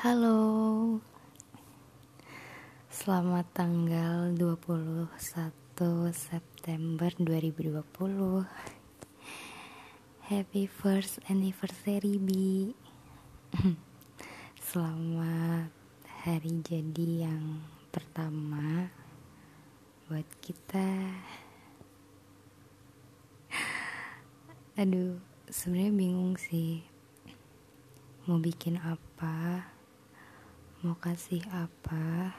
Halo. Selamat tanggal 21 September 2020 Happy first anniversary B Selamat hari jadi yang pertama Buat kita. Aduh sebenarnya bingung sih Mau bikin apa Mau kasih apa?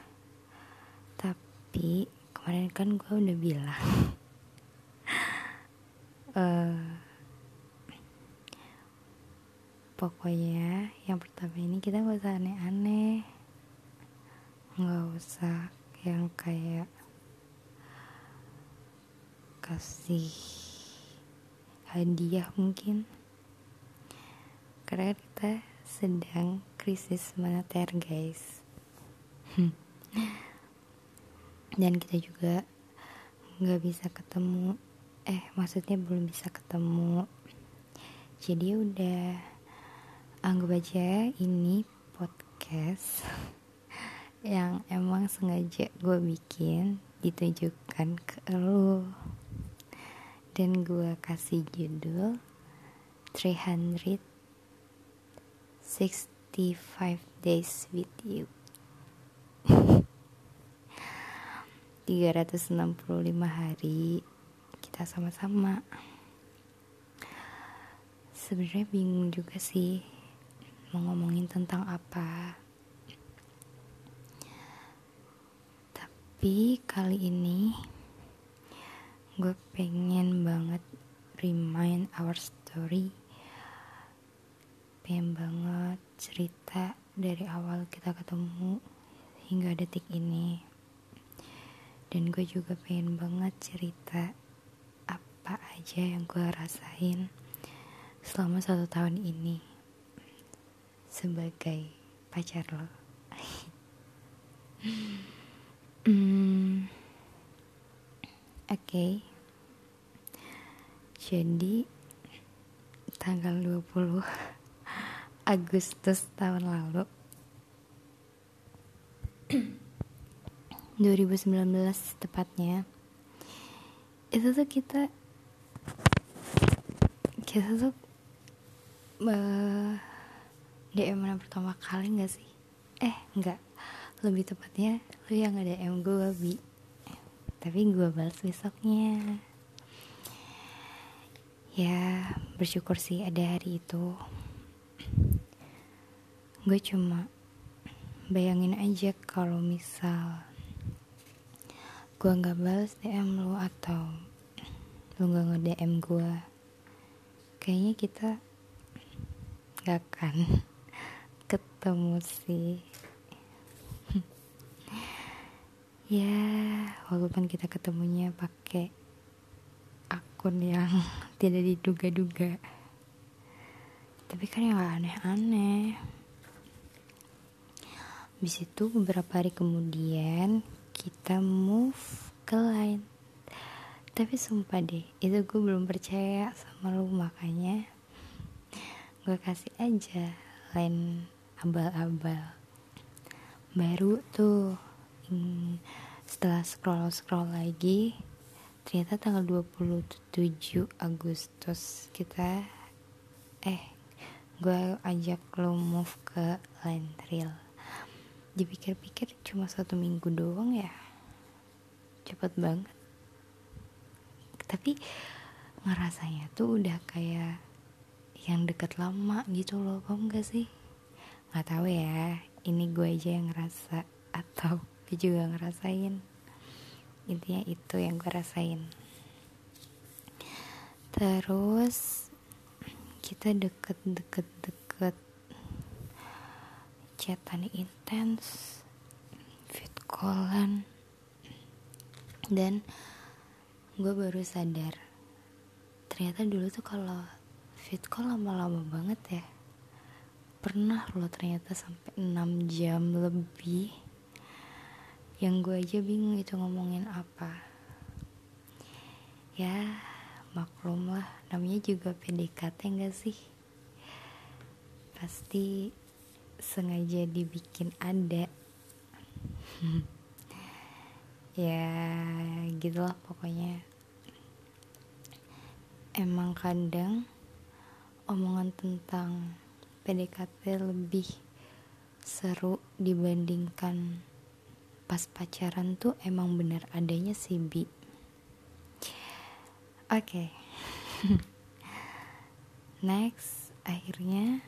Tapi kemarin kan gue udah bilang uh, pokoknya yang pertama ini kita gak usah aneh-aneh. Nggak usah yang kayak kasih hadiah mungkin. Karena kita sedang krisis moneter guys. Dan kita juga nggak bisa ketemu eh maksudnya belum bisa ketemu. Jadi udah anggap aja ini podcast yang emang sengaja gue bikin ditujukan ke lo dan gue kasih judul 365 days with you. 365 hari kita sama-sama. Sebenarnya bingung juga sih mau ngomongin tentang apa. Tapi kali ini gue pengen banget remind our story. Pengen banget cerita dari awal kita ketemu hingga detik ini dan gue juga pengen banget cerita apa aja yang gue rasain selama satu tahun ini sebagai pacar lo hmm, oke okay. jadi tanggal 20 Agustus tahun lalu. 2019 tepatnya. Itu tuh kita kita tuh uh, DM pertama kali gak sih? Eh enggak lebih tepatnya lu yang ada DM gue bi. Tapi gue balas besoknya. Ya bersyukur sih ada hari itu gue cuma bayangin aja kalau misal gue nggak balas DM lu atau lu nggak nge DM gue kayaknya kita nggak akan ketemu sih. Ya walaupun kita ketemunya pakai akun yang tidak diduga-duga. Tapi kan yang gak aneh-aneh Habis itu beberapa hari kemudian kita move ke lain. Tapi sumpah deh itu gue belum percaya sama lu makanya gue kasih aja lain abal-abal. Baru tuh hmm, setelah scroll scroll lagi ternyata tanggal 27 Agustus kita eh gue ajak lo move ke line trail dipikir-pikir cuma satu minggu doang ya. Cepet banget. Tapi ngerasanya tuh udah kayak yang deket lama gitu loh paham gak sih? Nggak tahu ya ini gue aja yang ngerasa atau gue juga ngerasain. Intinya itu yang gue rasain. Terus kita deket-deket deket chatan intens fit callan dan gue baru sadar ternyata dulu tuh kalau fit call lama-lama banget ya pernah loh ternyata sampai 6 jam lebih. Yang gue aja bingung itu ngomongin apa. Ya maklum lah namanya juga PDKT enggak sih? Pasti sengaja dibikin ada. Ya gitulah pokoknya. Emang kadang omongan tentang PDKT lebih seru dibandingkan pas pacaran tuh emang bener adanya sih bi. Oke. Okay. next akhirnya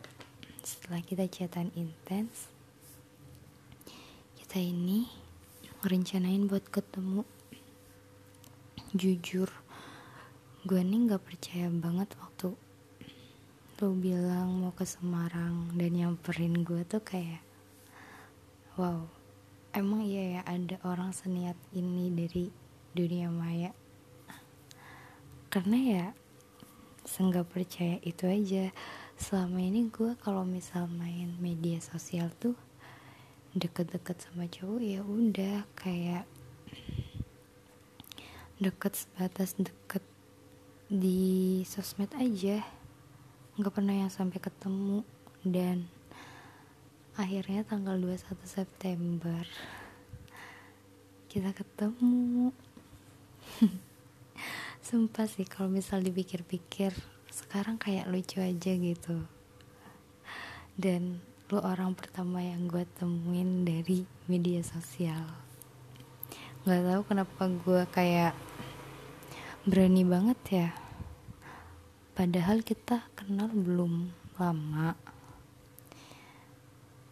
setelah kita chatan intens kita ini rencanain buat ketemu. Jujur gue nih nggak percaya banget waktu lo bilang mau ke Semarang dan nyamperin gue tuh kayak wow emang iya ya ada orang seniat ini dari dunia maya. Karena ya senggak percaya itu aja selama ini gue kalau misal main media sosial tuh deket-deket sama cowok ya udah kayak deket sebatas deket di sosmed aja. Nggak pernah yang sampai ketemu. Dan akhirnya tanggal 21 September kita ketemu. Sumpah sih kalau misal dipikir-pikir sekarang kayak lucu aja gitu. Dan lu orang pertama yang gue temuin dari media sosial. Nggak tahu kenapa gue kayak berani banget ya. Padahal kita kenal belum lama.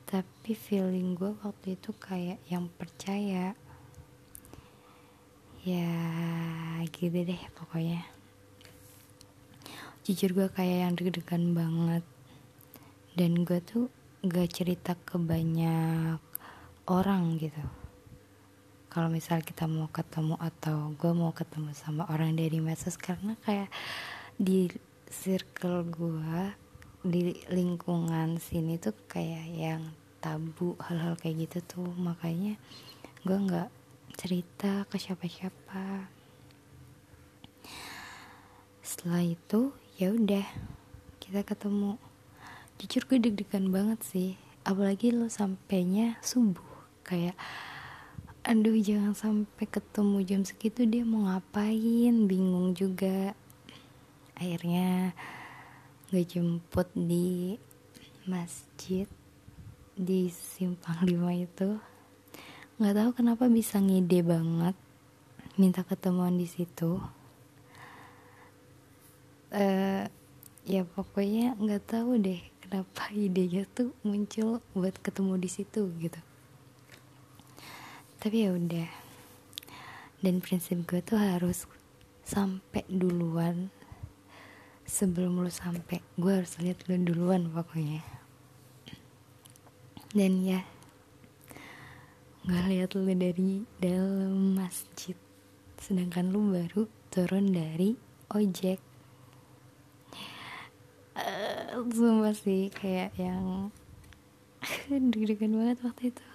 Tapi feeling gue waktu itu kayak yang percaya. Ya gitu deh pokoknya Jujur gue kayak yang deg-degan banget. Dan gue tuh gak cerita ke banyak orang gitu. Kalau misal kita mau ketemu atau gue mau ketemu sama orang dari medsos karena kayak di circle gue di lingkungan sini tuh kayak yang tabu hal-hal kayak gitu tuh. Makanya gue nggak cerita ke siapa-siapa. Setelah itu ya udah kita ketemu. Jujur gue deg-degan banget sih apalagi lo sampainya subuh. Kayak aduh jangan sampai ketemu jam segitu dia mau ngapain? Bingung juga. Akhirnya gue jemput di masjid di simpang lima itu. Nggak tahu kenapa bisa ngide banget minta ketemuan di situ uh, ya pokoknya nggak tahu deh kenapa idenya tuh muncul buat ketemu di situ gitu. Tapi ya udah. Dan prinsip gue tuh harus sampai duluan. Sebelum lu sampai gue harus lihat lu duluan pokoknya. Dan ya nggak lihat lu dari dalam masjid. Sedangkan lu baru turun dari ojek sumpah sih kayak yang deg-degan banget waktu itu.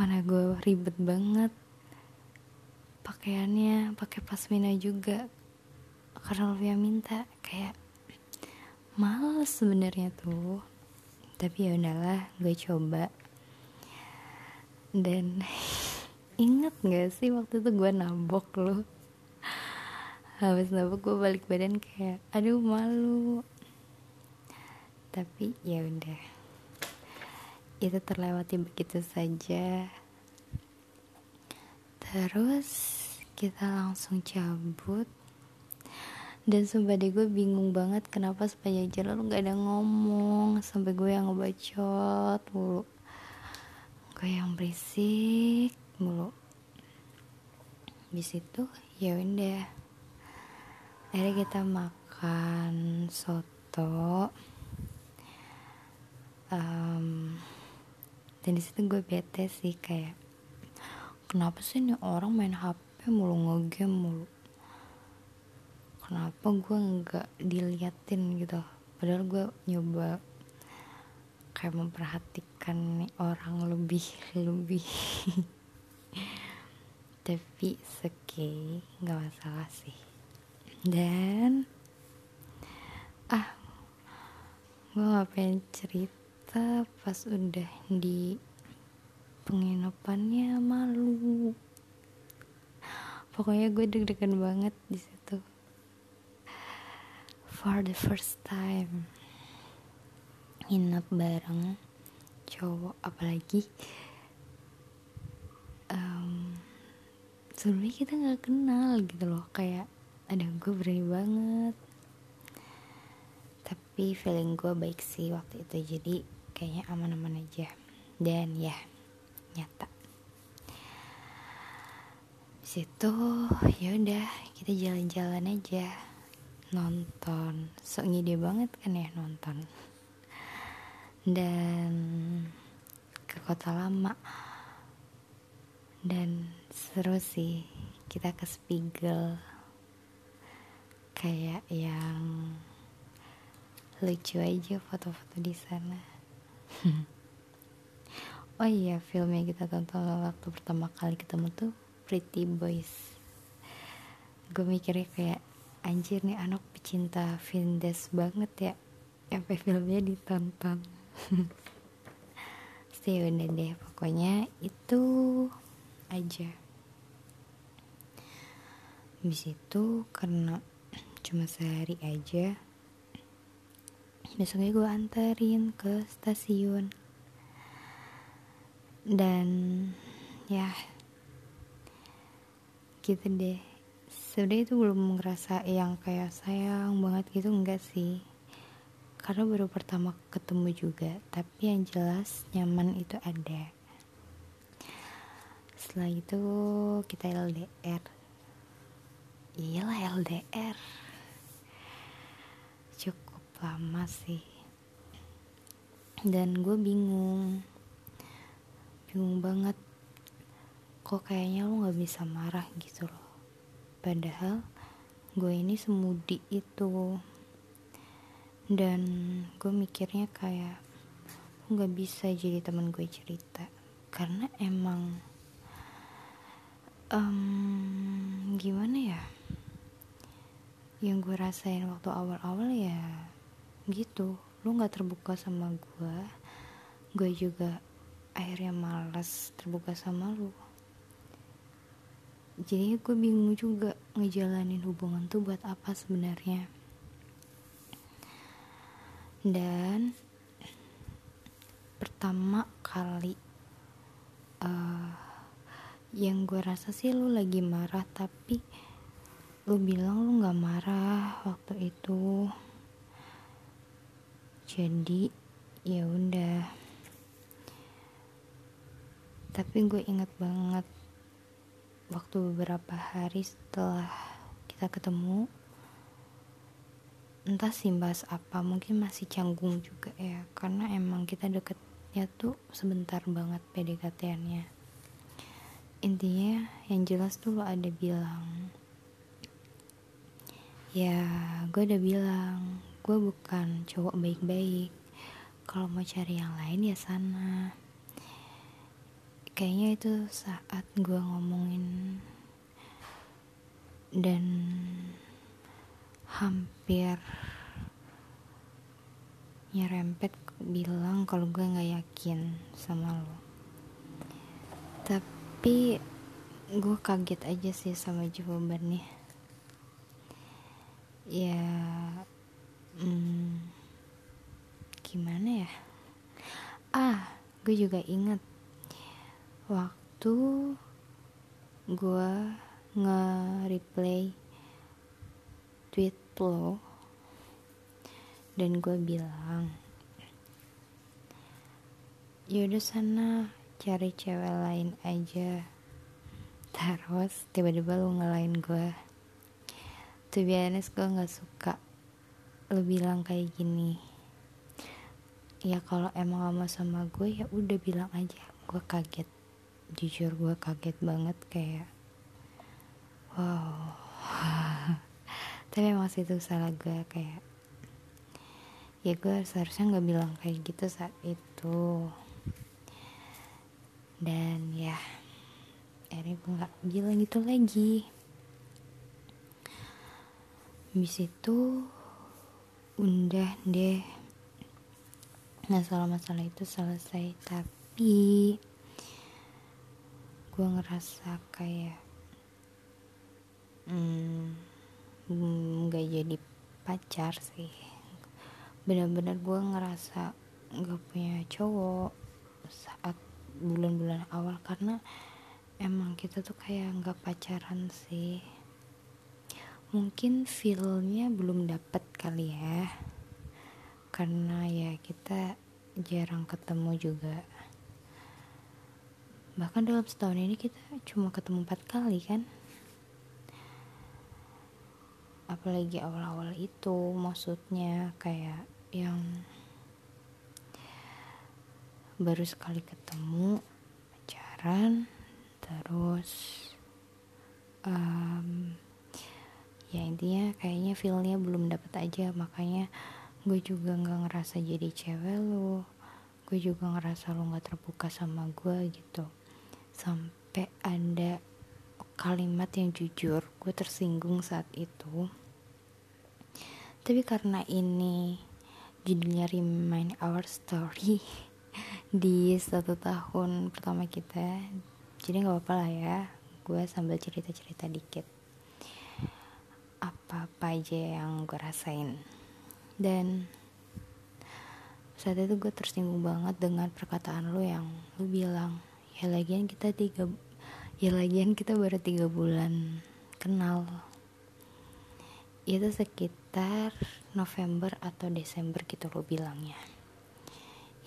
Mana gue ribet banget pakaiannya pakai pasmina juga. Karena Olivia minta kayak males sebenarnya tuh. Tapi ya udahlah gue coba. Dan inget gak sih waktu itu gue nabok lo habis nabok gue balik badan kayak aduh malu tapi ya udah. Itu terlewati begitu saja. Terus kita langsung cabut. Dan sumpah deh gue bingung banget kenapa sepanjang jalan lu gak ada ngomong sampai gue yang ngebacot mulu. Gue yang berisik mulu. Di situ ya udah. Akhirnya kita makan soto um, dan di situ gue bete sih kayak kenapa sih nih orang main hp mulu ngegame mulu? Kenapa gue nggak diliatin gitu? Padahal gue nyoba kayak memperhatikan nih orang lebih lebih. Tapi seke nggak masalah sih. Dan ah gue nggak pengen cerita ternyata pas udah di penginapannya malu. Pokoknya gue deg-degan banget di situ. For the first time nginep bareng cowok apalagi um, sebelumnya kita nggak kenal gitu loh. Kayak ada gue berani banget. Tapi feeling gue baik sih waktu itu. Jadi kayaknya aman-aman aja. Dan ya nyata. Situ ya udah kita jalan-jalan aja. Nonton. So ngide banget kan ya nonton. Dan ke kota lama. Dan seru sih kita ke Spiegel. Kayak yang lucu aja foto-foto di sana oh iya film yang kita tonton waktu pertama kali ketemu tuh Pretty Boys. Gue mikirnya kayak anjir nih anak pecinta Vindes banget ya sampai filmnya ditonton. Stay udah deh. Pokoknya itu aja. Habis itu karena cuma sehari aja Besoknya gue anterin ke stasiun. Dan ya gitu deh. Sebenarnya itu belum ngerasa yang kayak sayang banget gitu enggak sih. Karena baru pertama ketemu juga tapi yang jelas nyaman itu ada. Setelah itu kita LDR iyalah LDR lama sih. Dan gue bingung. Bingung banget. Kok kayaknya lo gak bisa marah gitu loh. Padahal gue ini semudi itu. Dan gue mikirnya kayak nggak bisa jadi teman gue cerita. Karena emang um, gimana ya? Yang gue rasain waktu awal-awal ya gitu. Lu nggak terbuka sama gue gue juga akhirnya males terbuka sama lu. Jadi gue bingung juga ngejalanin hubungan tuh buat apa sebenarnya. Dan pertama kali uh, yang gue rasa sih lu lagi marah tapi lu bilang lu nggak marah waktu itu jadi ya udah. Tapi gue inget banget waktu beberapa hari setelah kita ketemu entah sih bahas apa mungkin masih canggung juga ya karena emang kita deketnya tuh sebentar banget PDKT-nya intinya yang jelas tuh lo ada bilang. Ya gue udah bilang gue bukan cowok baik-baik. Kalau mau cari yang lain ya sana. Kayaknya itu saat gue ngomongin dan hampir nyerempet bilang kalau gue nggak yakin sama lo. Tapi gue kaget aja sih sama jawabannya. Ya hmm, gimana ya? Ah gue juga inget waktu gue nge-replay tweet lo dan gue bilang yaudah sana cari cewek lain aja. Terus tiba-tiba lu ngelain gue. Tuh biasanya gue nggak suka lu bilang kayak gini ya kalau emang lama sama gue ya udah bilang aja. Gue kaget jujur gue kaget banget kayak wow. Tapi emang itu salah gue kayak ya gue seharusnya nggak bilang kayak gitu saat itu. Dan ya akhirnya gue nggak bilang gitu lagi. Habis itu udah deh. Masalah-masalah itu selesai tapi gue ngerasa kayak hmm, nggak hmm, jadi pacar sih. Benar-benar gue ngerasa nggak punya cowok saat bulan-bulan awal karena emang kita tuh kayak nggak pacaran sih mungkin feelnya belum dapet kali ya. Karena ya kita jarang ketemu juga. Bahkan dalam setahun ini kita cuma ketemu empat kali kan? Apalagi awal-awal itu maksudnya kayak yang baru sekali ketemu pacaran terus um, ya intinya kayaknya feelnya belum dapet aja makanya gue juga nggak ngerasa jadi cewek lo gue juga ngerasa lo nggak terbuka sama gue gitu. Sampai ada kalimat yang jujur gue tersinggung saat itu. Tapi karena ini judulnya Remind Our Story di satu tahun pertama kita jadi nggak apa-apa lah ya gue sambil cerita-cerita dikit apa-apa aja yang gue rasain. Dan saat itu gue tersinggung banget dengan perkataan lo yang lo bilang ya lagian kita tiga ya lagian kita baru tiga bulan kenal. Itu sekitar November atau Desember gitu lo bilangnya.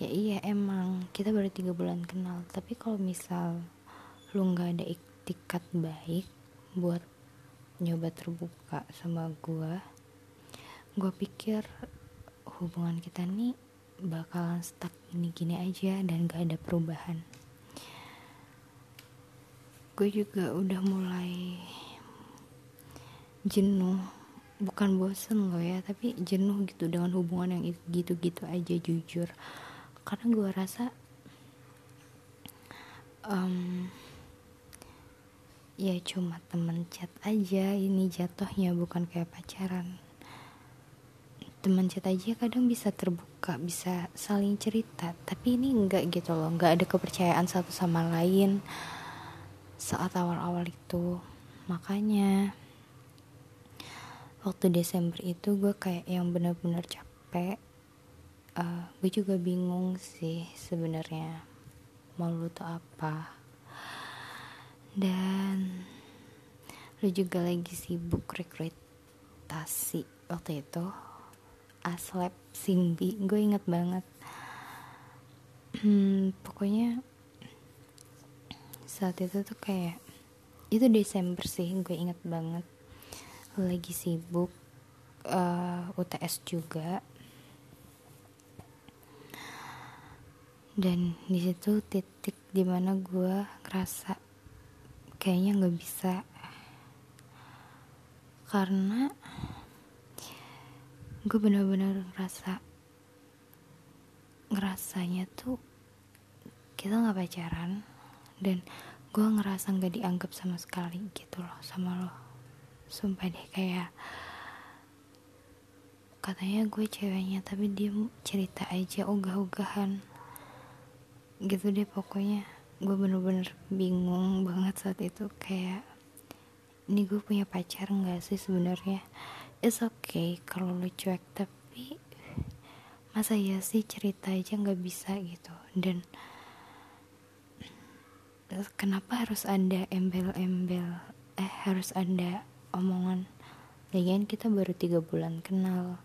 Ya iya emang kita baru tiga bulan kenal tapi kalau misal lo nggak ada iktikat baik buat nyoba terbuka sama gue gue pikir hubungan kita nih bakalan stuck gini-gini aja dan gak ada perubahan. Gue juga udah mulai jenuh bukan bosen loh ya tapi jenuh gitu dengan hubungan yang gitu-gitu aja jujur. Karena gue rasa um, ya cuma temen chat aja. Ini jatuhnya bukan kayak pacaran. Teman chat aja kadang bisa terbuka bisa saling cerita. Tapi ini enggak gitu loh. Enggak ada kepercayaan satu sama lain saat awal-awal itu. Makanya waktu Desember itu gue kayak yang bener-bener capek. Uh, gue juga bingung sih sebenarnya mau lu tuh apa dan lu juga lagi sibuk rekrutasi waktu itu. Aslep singbi gue inget banget. Hmm, pokoknya saat itu tuh kayak itu Desember sih gue inget banget. Lagi sibuk uh, eh, UTS juga. Dan di situ titik di mana gue ngerasa kayaknya nggak bisa. Karena gue bener-bener ngerasa ngerasanya tuh kita nggak pacaran dan gue ngerasa nggak dianggap sama sekali gitu loh sama lo. Sumpah deh kayak katanya gue ceweknya tapi dia cerita aja ogah-ogahan. Gitu deh pokoknya gue bener-bener bingung banget saat itu kayak ini gue punya pacar nggak sih sebenarnya? It's okay kalau lu cuek tapi masa ya sih cerita aja nggak bisa gitu? Dan kenapa harus ada embel-embel eh harus ada omongan? Lagian kita baru tiga bulan kenal.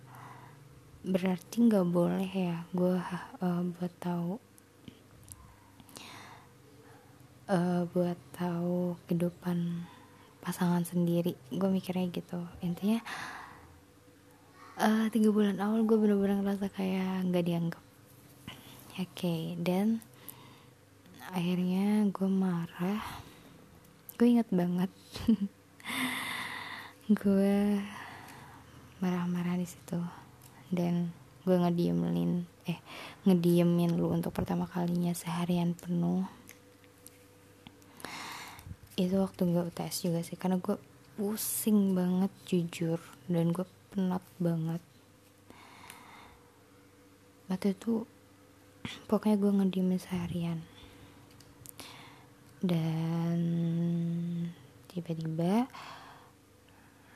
Berarti nggak boleh ya gue uh, buat tahu uh, buat tahu kehidupan pasangan sendiri gue mikirnya gitu. Intinya uh, tiga bulan awal gue bener-bener ngerasa kayak nggak dianggap. Oke okay, dan akhirnya gue marah. Gue inget banget. Gue marah-marah di situ. Dan gue ngediemin eh ngediemin lu untuk pertama kalinya seharian penuh itu waktu gue UTS juga sih karena gue pusing banget jujur. Dan gue penat banget. Waktu itu pokoknya gue ngediem seharian. Dan tiba-tiba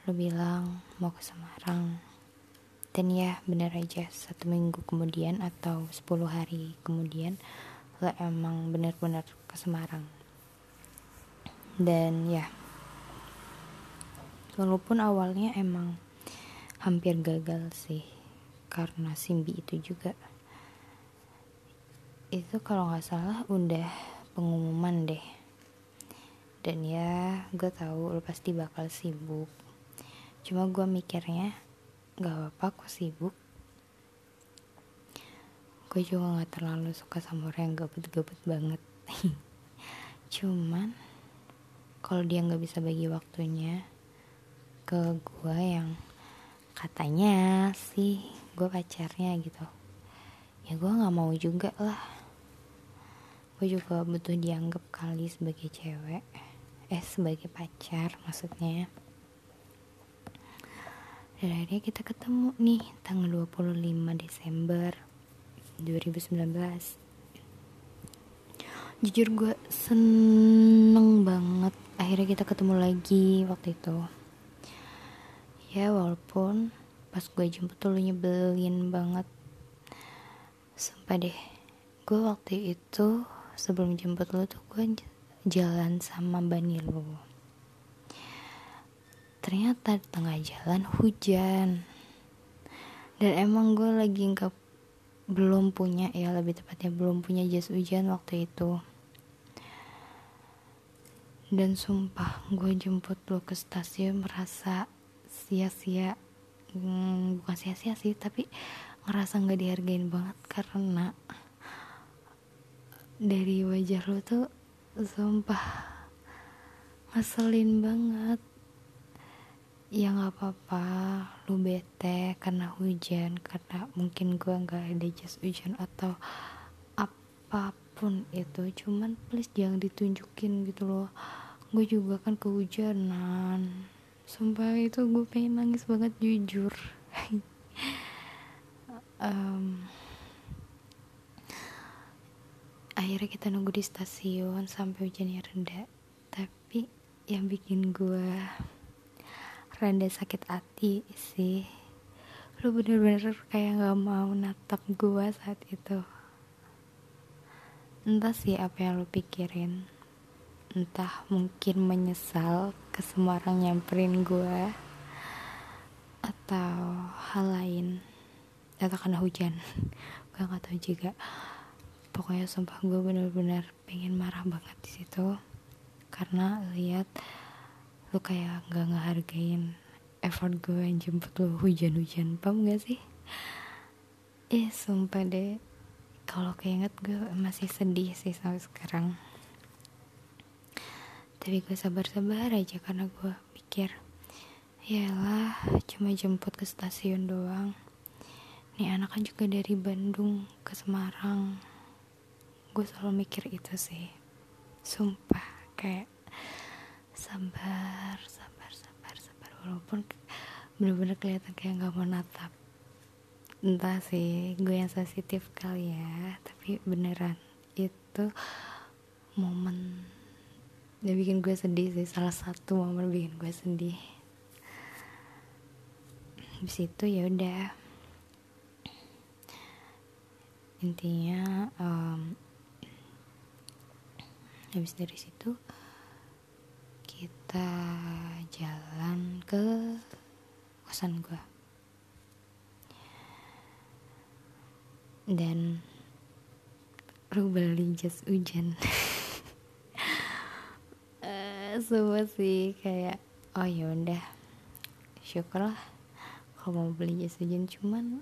lo bilang mau ke Semarang. Dan ya bener aja satu minggu kemudian atau 10 hari kemudian lo emang bener-bener ke Semarang dan ya walaupun awalnya emang hampir gagal sih karena Simbi itu juga itu kalau nggak salah udah pengumuman deh. Dan ya gue tahu lo pasti bakal sibuk. Cuma gue mikirnya gak apa-apa kok sibuk. Gue juga gak terlalu suka sama orang yang gabut-gabut banget. Cuman kalau dia gak bisa bagi waktunya ke gue yang katanya sih gue pacarnya gitu. Ya gue gak mau juga lah. Gue juga butuh dianggap kali sebagai cewek. Eh sebagai pacar maksudnya. Dan akhirnya kita ketemu nih tanggal 25 Desember 2019 jujur gue seneng banget akhirnya kita ketemu lagi waktu itu. Ya walaupun pas gue jemput tuh lu nyebelin banget. Sumpah deh gue waktu itu sebelum jemput lu tuh gue jalan sama Bani lo ternyata di tengah jalan hujan. Dan emang gue lagi nggak belum punya ya lebih tepatnya belum punya jas hujan waktu itu dan sumpah gue jemput lo ke stasiun merasa sia-sia. Hmm, bukan sia-sia sih tapi ngerasa nggak dihargain banget karena dari wajah lo tuh sumpah ngeselin banget. Ya nggak apa-apa lu bete karena hujan karena mungkin gue nggak ada jas hujan atau apa pun itu. Cuman please jangan ditunjukin gitu loh gue juga kan kehujanan. Sumpah itu gue pengen nangis banget jujur. Um, akhirnya kita nunggu di stasiun sampai hujannya reda. Tapi yang bikin gue rada sakit hati sih lu bener-bener kayak gak mau natap gue saat itu. Entah sih apa yang lu pikirin entah mungkin menyesal ke Semarang nyamperin gue atau hal lain. Atau karena hujan. Gue gak tahu juga. Pokoknya sumpah gue bener-bener pengen marah banget di situ. Karena lihat lu kayak nggak ngehargain effort gue yang jemput lu hujan-hujan. Paham gak sih? Eh sumpah deh. Kalau keinget gue masih sedih sih sampai sekarang tapi gue sabar-sabar aja karena gue pikir Yalah, cuma jemput ke stasiun doang. Nih anak kan juga dari Bandung ke Semarang. Gue selalu mikir itu sih. Sumpah kayak sabar sabar sabar sabar. Walaupun bener-bener kelihatan kayak nggak mau natap. Entah sih gue yang sensitif kali ya tapi beneran itu momen yang bikin gue sedih sih salah satu momen bikin gue sedih. Habis itu ya udah. Intinya um, habis dari situ kita jalan ke kosan gue. Dan lu beli jas hujan semua sih kayak oh ya udah syukurlah kalau mau beli jas hujan cuman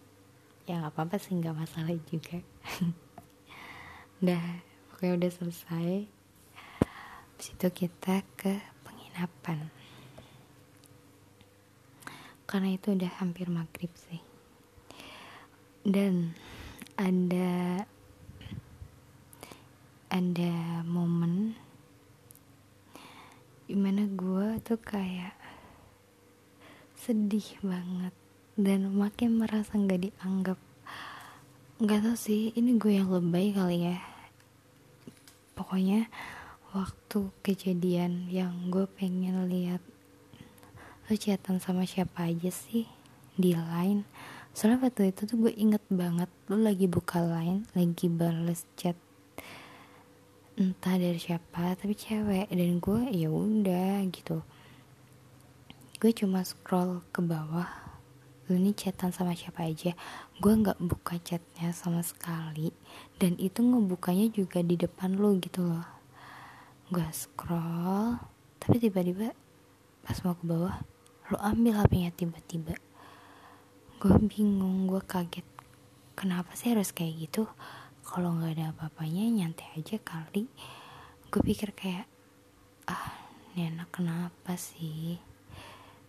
ya nggak apa-apa sih nggak masalah juga udah pokoknya udah selesai Habis itu kita ke penginapan. Karena itu udah hampir maghrib sih. Dan ada ada momen di mana gue tuh kayak sedih banget. Dan makin merasa nggak dianggap. Nggak tau sih ini gue yang lebay kali ya. Pokoknya waktu kejadian yang gue pengen lihat lo chatan sama siapa aja sih di line. Soalnya waktu itu tuh gue inget banget lo lagi buka line lagi balas chat entah dari siapa tapi cewek. Dan gue ya udah gitu. Gue cuma scroll ke bawah. Lu ini chatan sama siapa aja. Gue nggak buka chatnya sama sekali. Dan itu ngebukanya juga di depan lu gitu loh. Gue scroll. Tapi tiba-tiba pas mau ke bawah lu ambil hpnya tiba-tiba. Gue bingung gue kaget. Kenapa sih harus kayak gitu kalau nggak ada apa-apanya nyantai aja kali. Gue pikir kayak ah anak kenapa sih?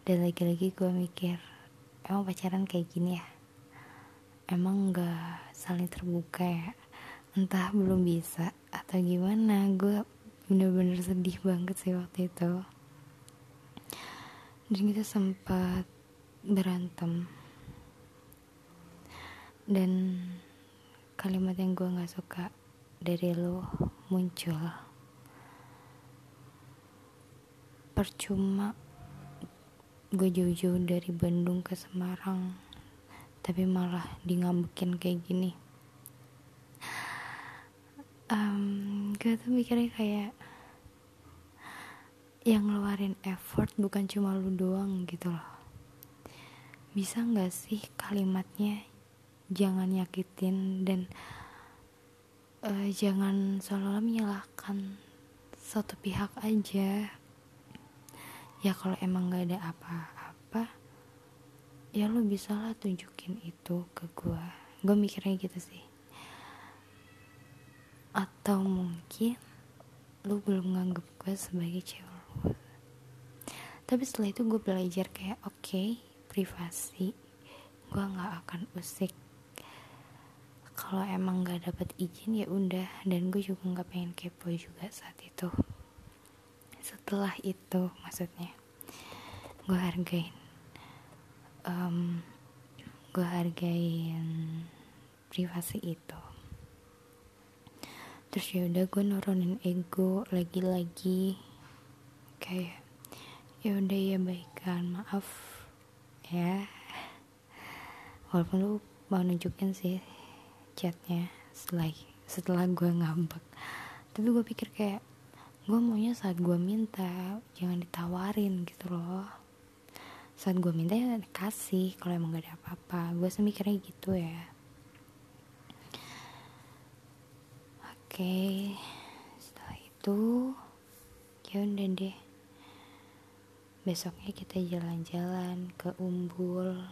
Dan lagi-lagi gue mikir emang pacaran kayak gini ya? Emang gak saling terbuka ya? Entah belum bisa atau gimana. Gue bener-bener sedih banget sih waktu itu. Dan kita sempat berantem. Dan kalimat yang gue gak suka dari lo muncul. Percuma gue jauh-jauh dari Bandung ke Semarang tapi malah di ngambekin kayak gini. Um, gue tuh mikirnya kayak yang ngeluarin effort bukan cuma lu doang gitu loh. Bisa nggak sih kalimatnya jangan nyakitin dan uh, jangan seolah-olah menyalahkan satu pihak aja. Ya kalau emang gak ada apa-apa ya lo bisa lah tunjukin itu ke gue gue mikirnya gitu sih. Atau mungkin lo belum nganggep gue sebagai cewek tapi setelah itu gue belajar kayak oke okay, privasi gue nggak akan usik kalau emang gak dapet izin ya udah. Dan gue juga nggak pengen kepo juga saat itu. Setelah itu maksudnya gue hargain um, gue hargain privasi itu. Terus ya udah gue nurunin ego lagi-lagi. Kayak ya udah ya baikkan maaf ya. Walaupun lu mau nunjukin sih chatnya setelah setelah gue ngambek. Tapi gue pikir kayak gue maunya saat gue minta jangan ditawarin gitu loh. Saat gue minta ya kasih kalau emang gak ada apa-apa. Gue semikirnya gitu ya. Oke setelah itu ya udah deh. Besoknya kita jalan-jalan ke Umbul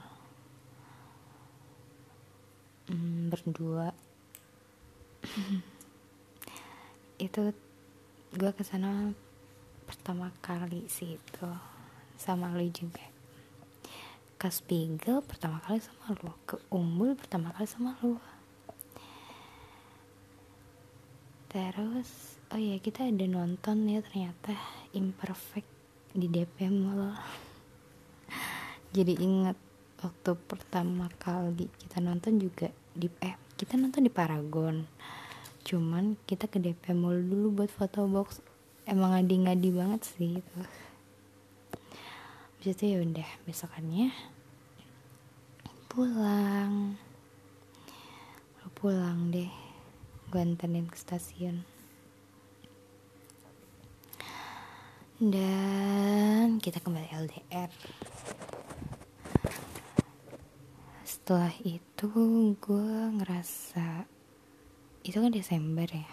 hmm, berdua. Itu gue ke sana pertama kali sih itu sama lo juga. Ke Spiegel pertama kali sama lo ke Umbul pertama kali sama lo terus oh ya kita ada nonton ya ternyata imperfect di DP Mall. Jadi ingat waktu pertama kali kita nonton juga di eh kita nonton di Paragon. Cuman kita ke DP Mall dulu buat foto box. Emang ngadi-ngadi banget sih itu Habis itu ya udah besokannya pulang. Lo pulang deh gue anterin ke stasiun. Dan kita kembali LDR setelah itu gue ngerasa itu kan Desember ya?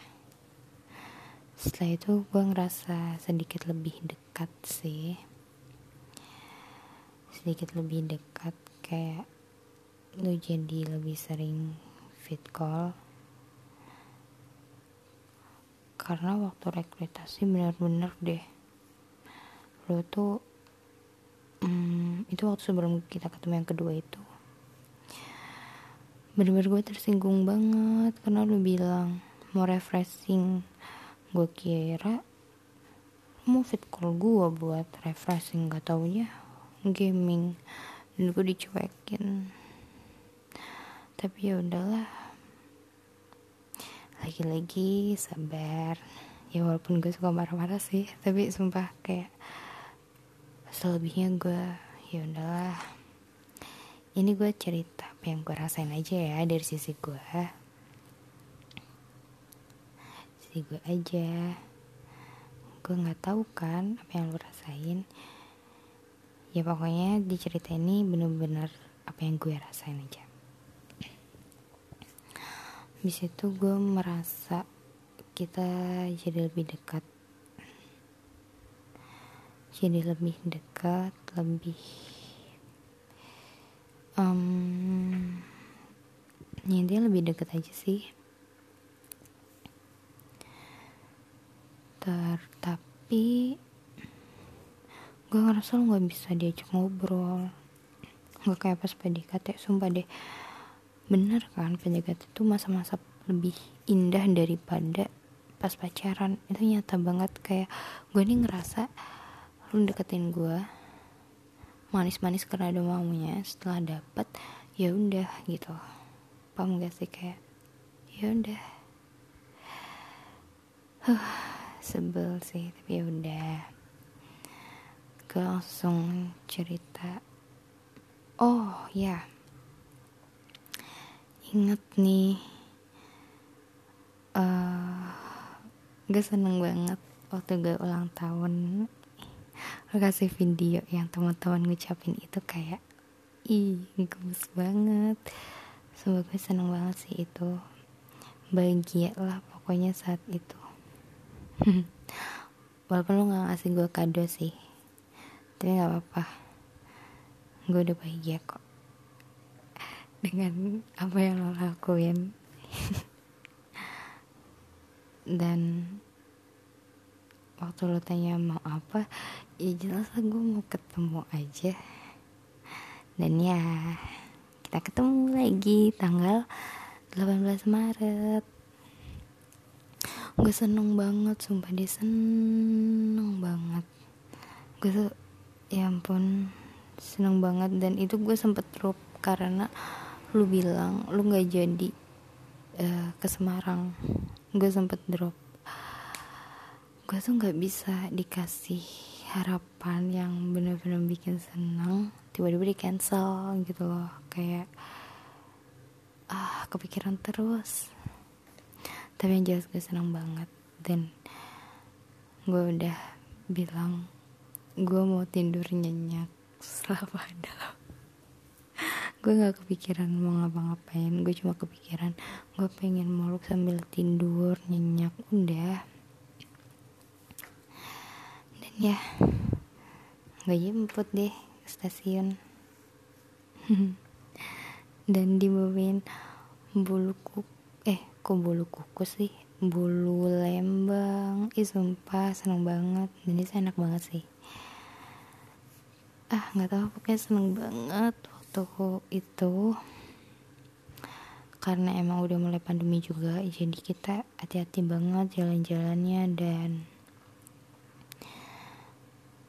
Setelah itu gue ngerasa sedikit lebih dekat sih. Sedikit lebih dekat kayak lu jadi lebih sering fit call. Karena waktu rekrutasi bener-bener deh lu tuh hmm, itu waktu sebelum kita ketemu yang kedua itu bener-bener gue tersinggung banget karena lu bilang mau refreshing. Gue kira mau fit call gue buat refreshing gak taunya gaming. Dan gue dicuekin. Tapi ya udahlah. Lagi-lagi sabar. Ya walaupun gue suka marah-marah sih tapi sumpah kayak selebihnya gue ya udahlah ini gue cerita apa yang gue rasain aja ya dari sisi gue sisi gue aja. Gue nggak tahu kan apa yang lo rasain. Ya pokoknya di cerita ini bener-bener apa yang gue rasain aja. Di situ gue merasa kita jadi lebih dekat. Jadi lebih dekat lebih um, ya intinya lebih dekat aja sih. Ter, tapi gue ngerasa lo gak bisa diajak ngobrol. Gak kayak pas PDKT sumpah deh. Bener kan PDKT itu masa-masa lebih indah daripada pas pacaran. Itu nyata banget kayak gue nih ngerasa lu deketin gue manis-manis karena ada maunya. Setelah dapet ya udah gitu. Paham gak sih? Kayak ya udah. Huh, sebel sih tapi ya udah. Gue langsung cerita. Oh ya. Inget nih. Uh, gue seneng banget waktu gue ulang tahun lo kasih video yang teman-teman ngucapin itu kayak ih gemes banget. Semoga gue seneng banget sih itu. Bahagia lah pokoknya saat itu. Walaupun lo gak ngasih gue kado sih tapi gak apa-apa. Gue udah bahagia kok dengan apa yang lo lakuin. Dan waktu lo tanya mau apa ya jelas lah gue mau ketemu aja. Dan ya kita ketemu lagi tanggal 18 Maret. Gue seneng banget sumpah dia seneng banget. Gue tuh ya ampun seneng banget. Dan itu gue sempet drop karena lu bilang lu nggak jadi uh, ke Semarang. Gue sempet drop gue tuh nggak bisa dikasih harapan yang bener-bener bikin seneng. Tiba-tiba di cancel gitu loh. Kayak ah kepikiran terus. Tapi yang jelas gue seneng banget. Dan gue udah bilang gue mau tidur nyenyak selama dalam. Gue gak kepikiran mau ngapa-ngapain. Gue cuma kepikiran gue pengen meluk sambil tidur nyenyak. Udah ya. Gak jemput deh ke stasiun. Dan dibawain bulu kuk eh kok bulu kukus sih? Bulu lembang. Ih sumpah seneng banget. Dan ini enak banget sih. Ah nggak tahu pokoknya seneng banget waktu itu. Karena emang udah mulai pandemi juga jadi kita hati-hati banget jalan-jalannya dan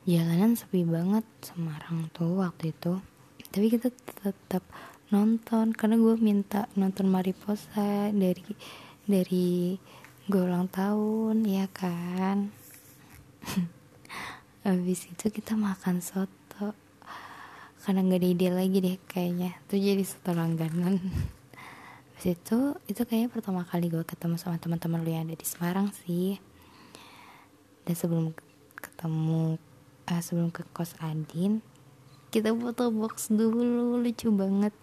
jalanan sepi banget Semarang tuh waktu itu. Tapi kita tetap nonton karena gue minta nonton Mariposa dari dari gue ulang tahun ya kan? Habis itu kita makan soto. Karena nggak ada ide lagi deh kayaknya. Tuh jadi satu langganan. Habis itu itu kayaknya pertama kali gue ketemu sama teman-teman lu yang ada di Semarang sih. Dan sebelum ketemu uh, sebelum ke kos Adin kita foto box dulu lucu banget.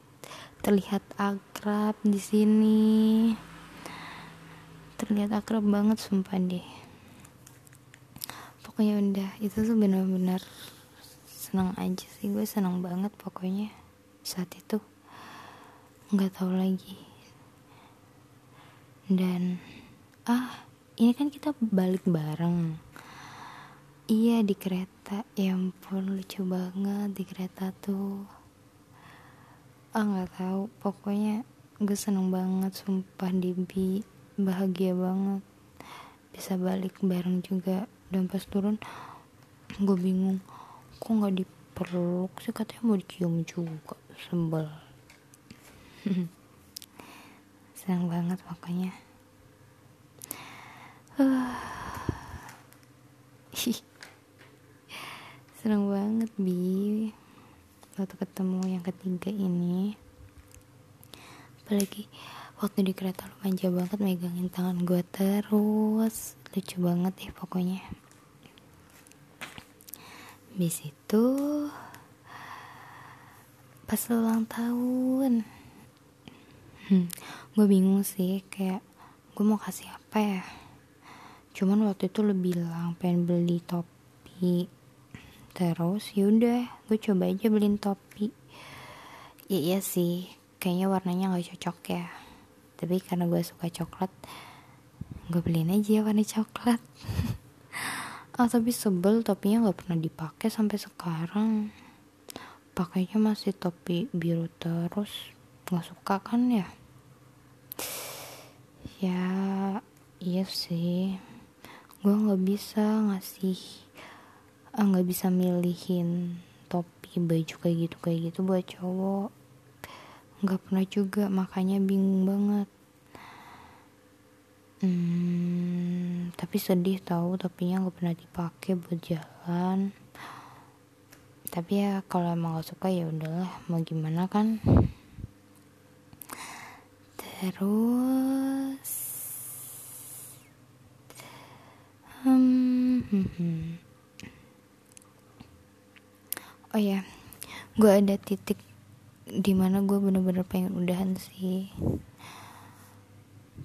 Terlihat akrab di sini. Terlihat akrab banget sumpah deh pokoknya udah itu tuh benar-benar senang aja sih. Gue senang banget pokoknya saat itu. Nggak tahu lagi. Dan ah ini kan kita balik bareng. Iya di kereta ya ampun lucu banget di kereta tuh. Ah nggak tahu. Pokoknya gue seneng banget sumpah Debi bahagia banget. Bisa balik bareng juga. Dan pas turun gue bingung kok nggak dipeluk sih? Katanya mau dicium juga. Sembel senang banget pokoknya seneng banget bi. Waktu ketemu yang ketiga ini apalagi waktu di kereta lu manja banget megangin tangan gue terus. Lucu banget ya pokoknya. Bis itu pas ulang tahun hmm, gue bingung sih kayak gue mau kasih apa ya? Cuman waktu itu lu bilang pengen beli topi terus yaudah gue coba aja beliin topi. Ya iya sih kayaknya warnanya gak cocok ya. Tapi karena gue suka coklat gue beliin aja warna coklat. Ah tapi sebel topinya gak pernah dipakai sampai sekarang. Pakainya masih topi biru terus gak suka kan ya? Ya iya sih. Gue nggak bisa ngasih nggak bisa milihin topi baju kayak gitu kayak gitu buat cowok. Nggak pernah juga makanya bingung banget. Hmm, tapi sedih tahu topinya nggak pernah dipakai buat jalan. Tapi ya kalau emang gak suka ya udahlah mau gimana kan. Terus hmm, hmm, hmm oh ya gue ada titik di mana gue bener-bener pengen udahan sih.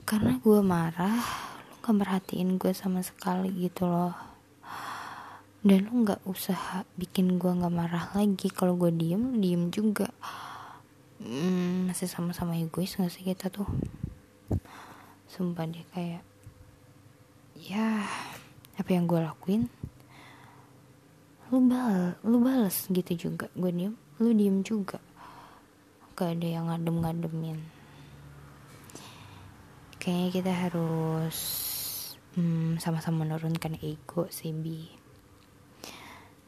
Karena gue marah lu gak merhatiin gue sama sekali gitu loh. Dan lu gak usah bikin gue gak marah lagi. Kalau gue diem diem juga. Hmm, masih sama-sama egois gak sih kita tuh? Sumpah deh kayak ya apa yang gue lakuin lu bal lu balas gitu juga gue diem. Lu diem juga. Gak ada yang ngadem ngademin kayaknya kita harus hmm, sama-sama menurunkan ego sih bi.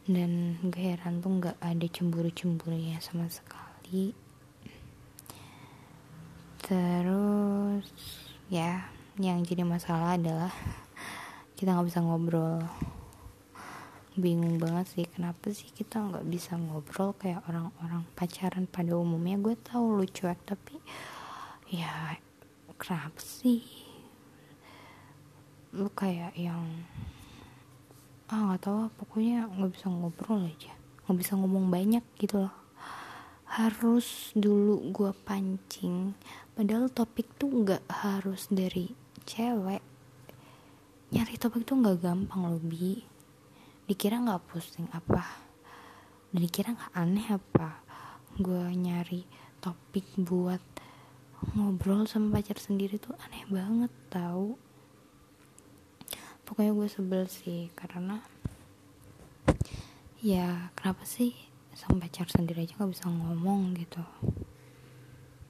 Dan gue heran tuh nggak ada cemburu-cemburunya sama sekali. Terus ya yang jadi masalah adalah kita nggak bisa ngobrol bingung banget sih kenapa sih kita nggak bisa ngobrol kayak orang-orang pacaran pada umumnya? Gue tahu lu cuek tapi ya kenapa sih? Lu kayak yang ah nggak tahu pokoknya nggak bisa ngobrol aja. Nggak bisa ngomong banyak gitu loh. Harus dulu gue pancing. Padahal topik tuh nggak harus dari cewek. Nyari topik tuh nggak gampang loh bi dikira nggak pusing apa? Dan dikira nggak aneh apa? Gue nyari topik buat ngobrol sama pacar sendiri tuh aneh banget tau. Pokoknya gue sebel sih karena ya kenapa sih sama pacar sendiri aja nggak bisa ngomong gitu?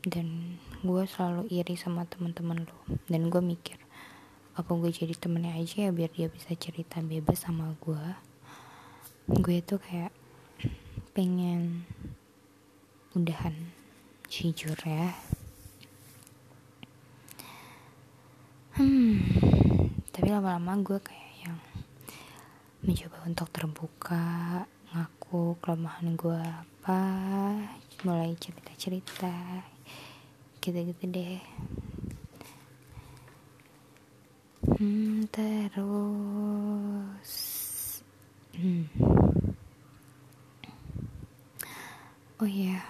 Dan gue selalu iri sama teman-teman lo dan gue mikir apa gue jadi temennya aja ya biar dia bisa cerita bebas sama gue gue tuh kayak pengen udahan jujur ya. Hmm tapi lama-lama gue kayak yang mencoba untuk terbuka ngaku kelemahan gue apa mulai cerita-cerita gitu-gitu deh. Hmm terus hmm. Oh iya.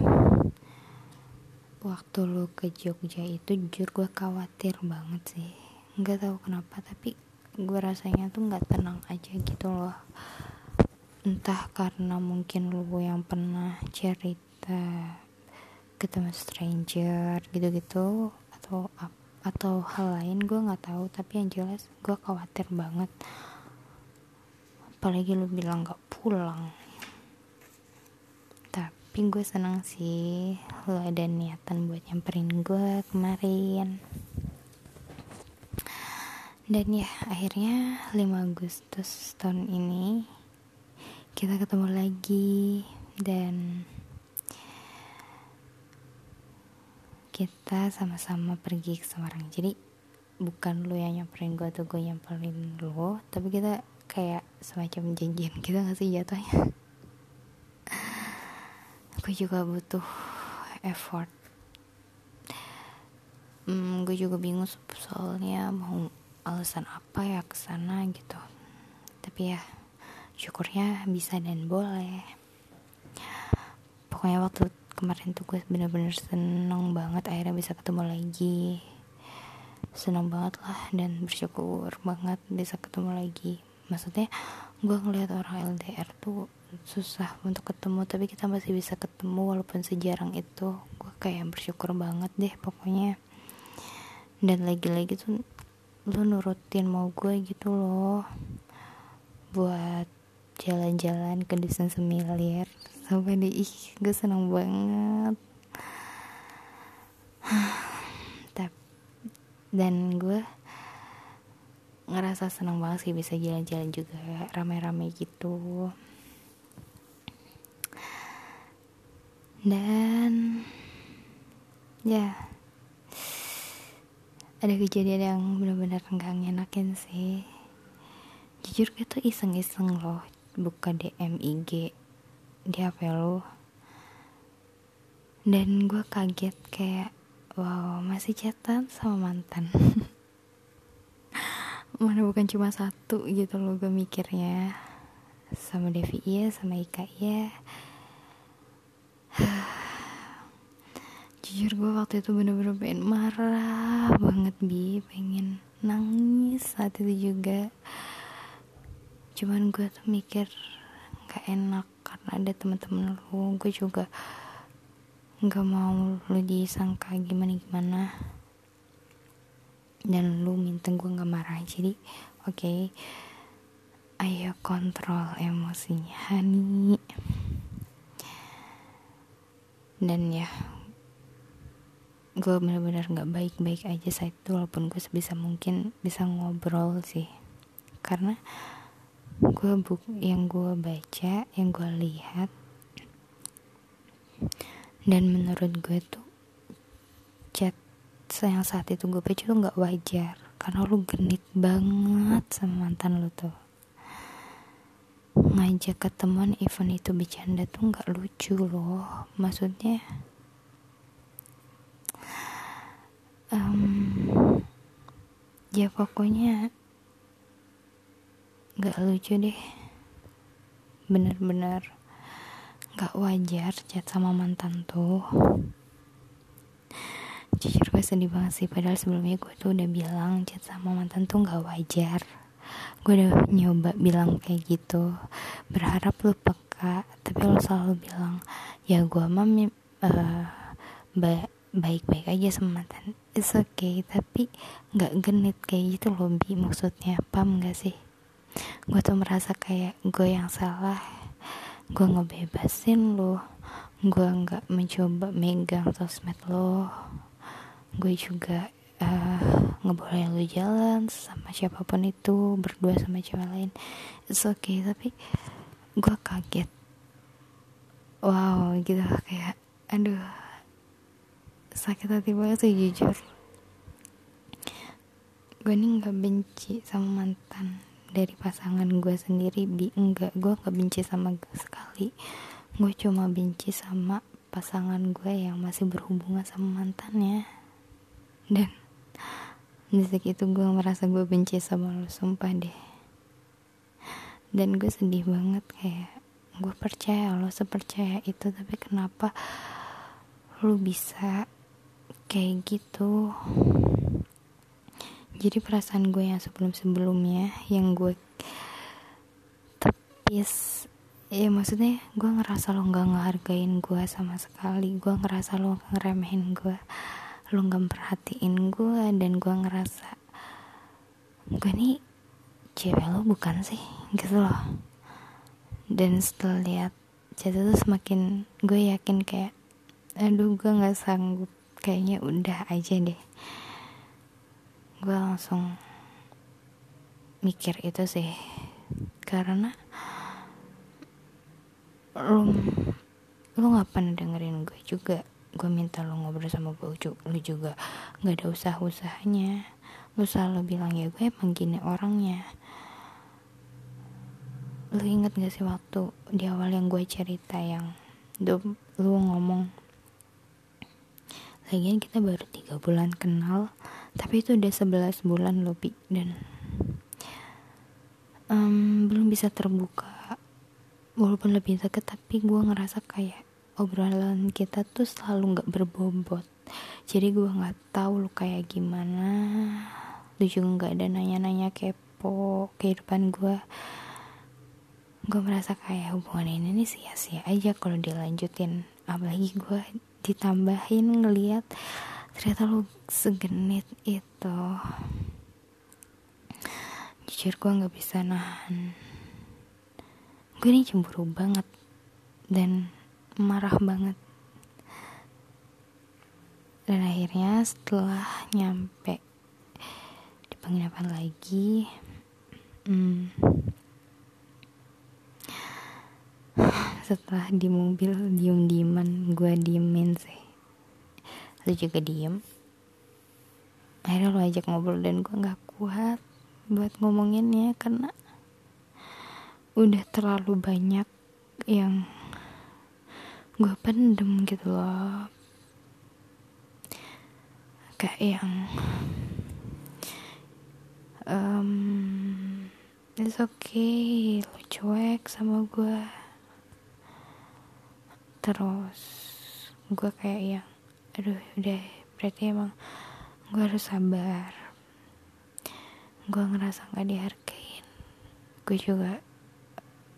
Waktu lu ke Jogja itu jujur gue khawatir banget sih. Nggak tahu kenapa tapi gue rasanya tuh nggak tenang aja gitu loh. Entah karena mungkin lu yang pernah cerita ketemu stranger gitu-gitu atau atau hal lain gue nggak tahu. Tapi yang jelas gue khawatir banget apalagi lu bilang nggak pulang. Tapi gue senang sih lo ada niatan buat nyamperin gue kemarin. Dan ya akhirnya 5 Agustus tahun ini kita ketemu lagi dan kita sama-sama pergi ke Semarang. Jadi bukan lu yang nyamperin gue atau gue nyamperin lu tapi kita kayak semacam janjian kita gak sih jatuhnya? Gue juga butuh effort. Hmm, gue juga bingung soalnya mau alasan apa ya ke sana gitu. Tapi ya syukurnya bisa dan boleh. Pokoknya waktu kemarin tuh gue bener-bener seneng banget akhirnya bisa ketemu lagi. Seneng banget lah dan bersyukur banget bisa ketemu lagi maksudnya gue ngeliat orang LDR tuh susah untuk ketemu tapi kita masih bisa ketemu walaupun sejarang itu. Gue kayak bersyukur banget deh pokoknya. Dan lagi-lagi tuh lu nurutin mau gue gitu loh. Buat jalan-jalan ke desa semilir. Sampai di ih gue seneng banget. Dan gue ngerasa seneng banget sih bisa jalan-jalan juga rame-rame gitu. Dan ya ada kejadian yang benar-benar enggak ngenakin sih. Jujur gue tuh iseng-iseng loh buka DM IG di HP lo dan gue kaget kayak wow masih chatan sama mantan mana bukan cuma satu gitu loh gue mikirnya. Sama Devi iya sama Ika iya. Jujur gue waktu itu bener-bener pengen marah banget bi. Pengen nangis saat itu juga. Cuman gue tuh mikir gak enak karena ada teman-teman lu. Gue juga nggak mau lu disangka gimana gimana dan lu minta gue nggak marah. Jadi oke. Okay, ayo kontrol emosinya Hani. Dan ya gue bener-bener nggak baik-baik aja saat itu walaupun gue sebisa mungkin bisa ngobrol sih. Karena gue buk yang gue baca yang gue lihat dan menurut gue tuh chat yang saat itu gue baca tuh nggak wajar. Karena lu genit banget sama mantan lu tuh. Ngajak ketemuan event itu bercanda tuh nggak lucu loh. Maksudnya um, ya pokoknya gak lucu deh. Bener-bener gak wajar chat sama mantan tuh jujur gue sedih banget sih. Padahal sebelumnya gue tuh udah bilang chat sama mantan tuh gak wajar. Gue udah nyoba bilang kayak gitu. Berharap lu peka tapi lo selalu bilang ya gue mah uh, baik-baik aja sama mantan. It's okay tapi nggak genit kayak gitu loh bi. Maksudnya paham gak sih? Gue tuh merasa kayak gue yang salah. Gue ngebebasin lo gue nggak mencoba megang sosmed lo gue juga uh, ngebolehin lo jalan sama siapa pun itu berdua sama cewek lain. It's okay tapi gue kaget. Wow gitu kayak aduh sakit hati banget sih jujur. Gue nih nggak benci sama mantan dari pasangan gue sendiri bi. Enggak gue gak benci sama gue sekali. Gue cuma benci sama pasangan gue yang masih berhubungan sama mantannya dan di itu gue merasa gue benci sama lo sumpah deh. Dan gue sedih banget kayak gue percaya lo sepercaya itu tapi kenapa lo bisa kayak gitu? Jadi perasaan gue yang sebelum-sebelumnya yang gue tepis ya maksudnya gue ngerasa lo nggak ngehargain gue sama sekali gue ngerasa lo ngeremehin gue lo nggak perhatiin gue dan gue ngerasa gue nih cewek lo bukan sih gitu loh. Dan setelah lihat chat itu semakin gue yakin kayak aduh gue nggak sanggup kayaknya udah aja deh. Gue langsung mikir itu sih karena lu lu nggak pernah dengerin gue juga gue minta lu ngobrol sama gue lu juga nggak ada usaha usahanya lu selalu bilang ya gue emang gini orangnya. Lu inget gak sih waktu di awal yang gue cerita yang lu, lu ngomong lagian kita baru tiga bulan kenal tapi itu udah 11 bulan lebih dan um, belum bisa terbuka. Walaupun lebih deket tapi gue ngerasa kayak obrolan kita tuh selalu nggak berbobot. Jadi gue nggak tahu lu kayak gimana. Lu juga nggak ada nanya-nanya kepo kehidupan gue gue merasa kayak hubungan ini nih sia-sia aja kalau dilanjutin. Apalagi gue ditambahin ngeliat ternyata lu segenit itu. Jujur gue nggak bisa nahan. Gue ini cemburu banget. Dan marah banget. Dan akhirnya setelah nyampe di penginapan lagi hmm, setelah di mobil diem dieman gue diemin sih. Lu juga diem. Akhirnya lu ajak ngobrol dan gue nggak kuat buat ngomonginnya karena udah terlalu banyak yang gue pendem gitu loh. Kayak yang um, it's okay lo cuek sama gue terus gue kayak yang aduh udah berarti emang gue harus sabar. Gue ngerasa gak dihargain. Gue juga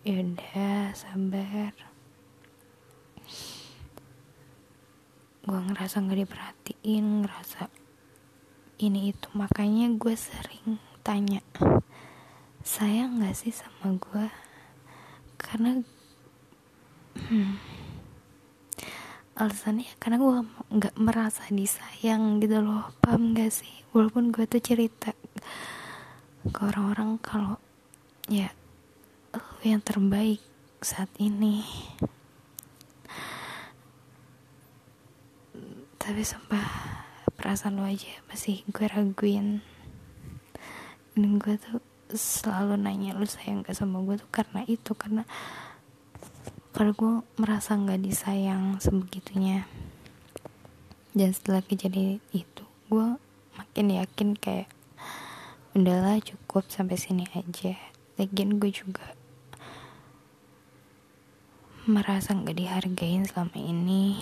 yaudah sabar gue ngerasa gak diperhatiin ngerasa ini itu. Makanya gue sering tanya sayang gak sih sama gue karena hmm, alasannya karena gue nggak merasa disayang gitu loh. Paham gak sih? Walaupun gue tuh cerita ke orang-orang kalau ya lo yang terbaik saat ini tapi sumpah perasaan lo aja masih gue raguin. Dan gue tuh selalu nanya lu sayang gak sama gue tuh karena itu karena kalau gue merasa nggak disayang sebegitunya. Dan setelah kejadian itu gue makin yakin kayak udahlah cukup sampai sini aja. Lagian gue juga merasa nggak dihargain selama ini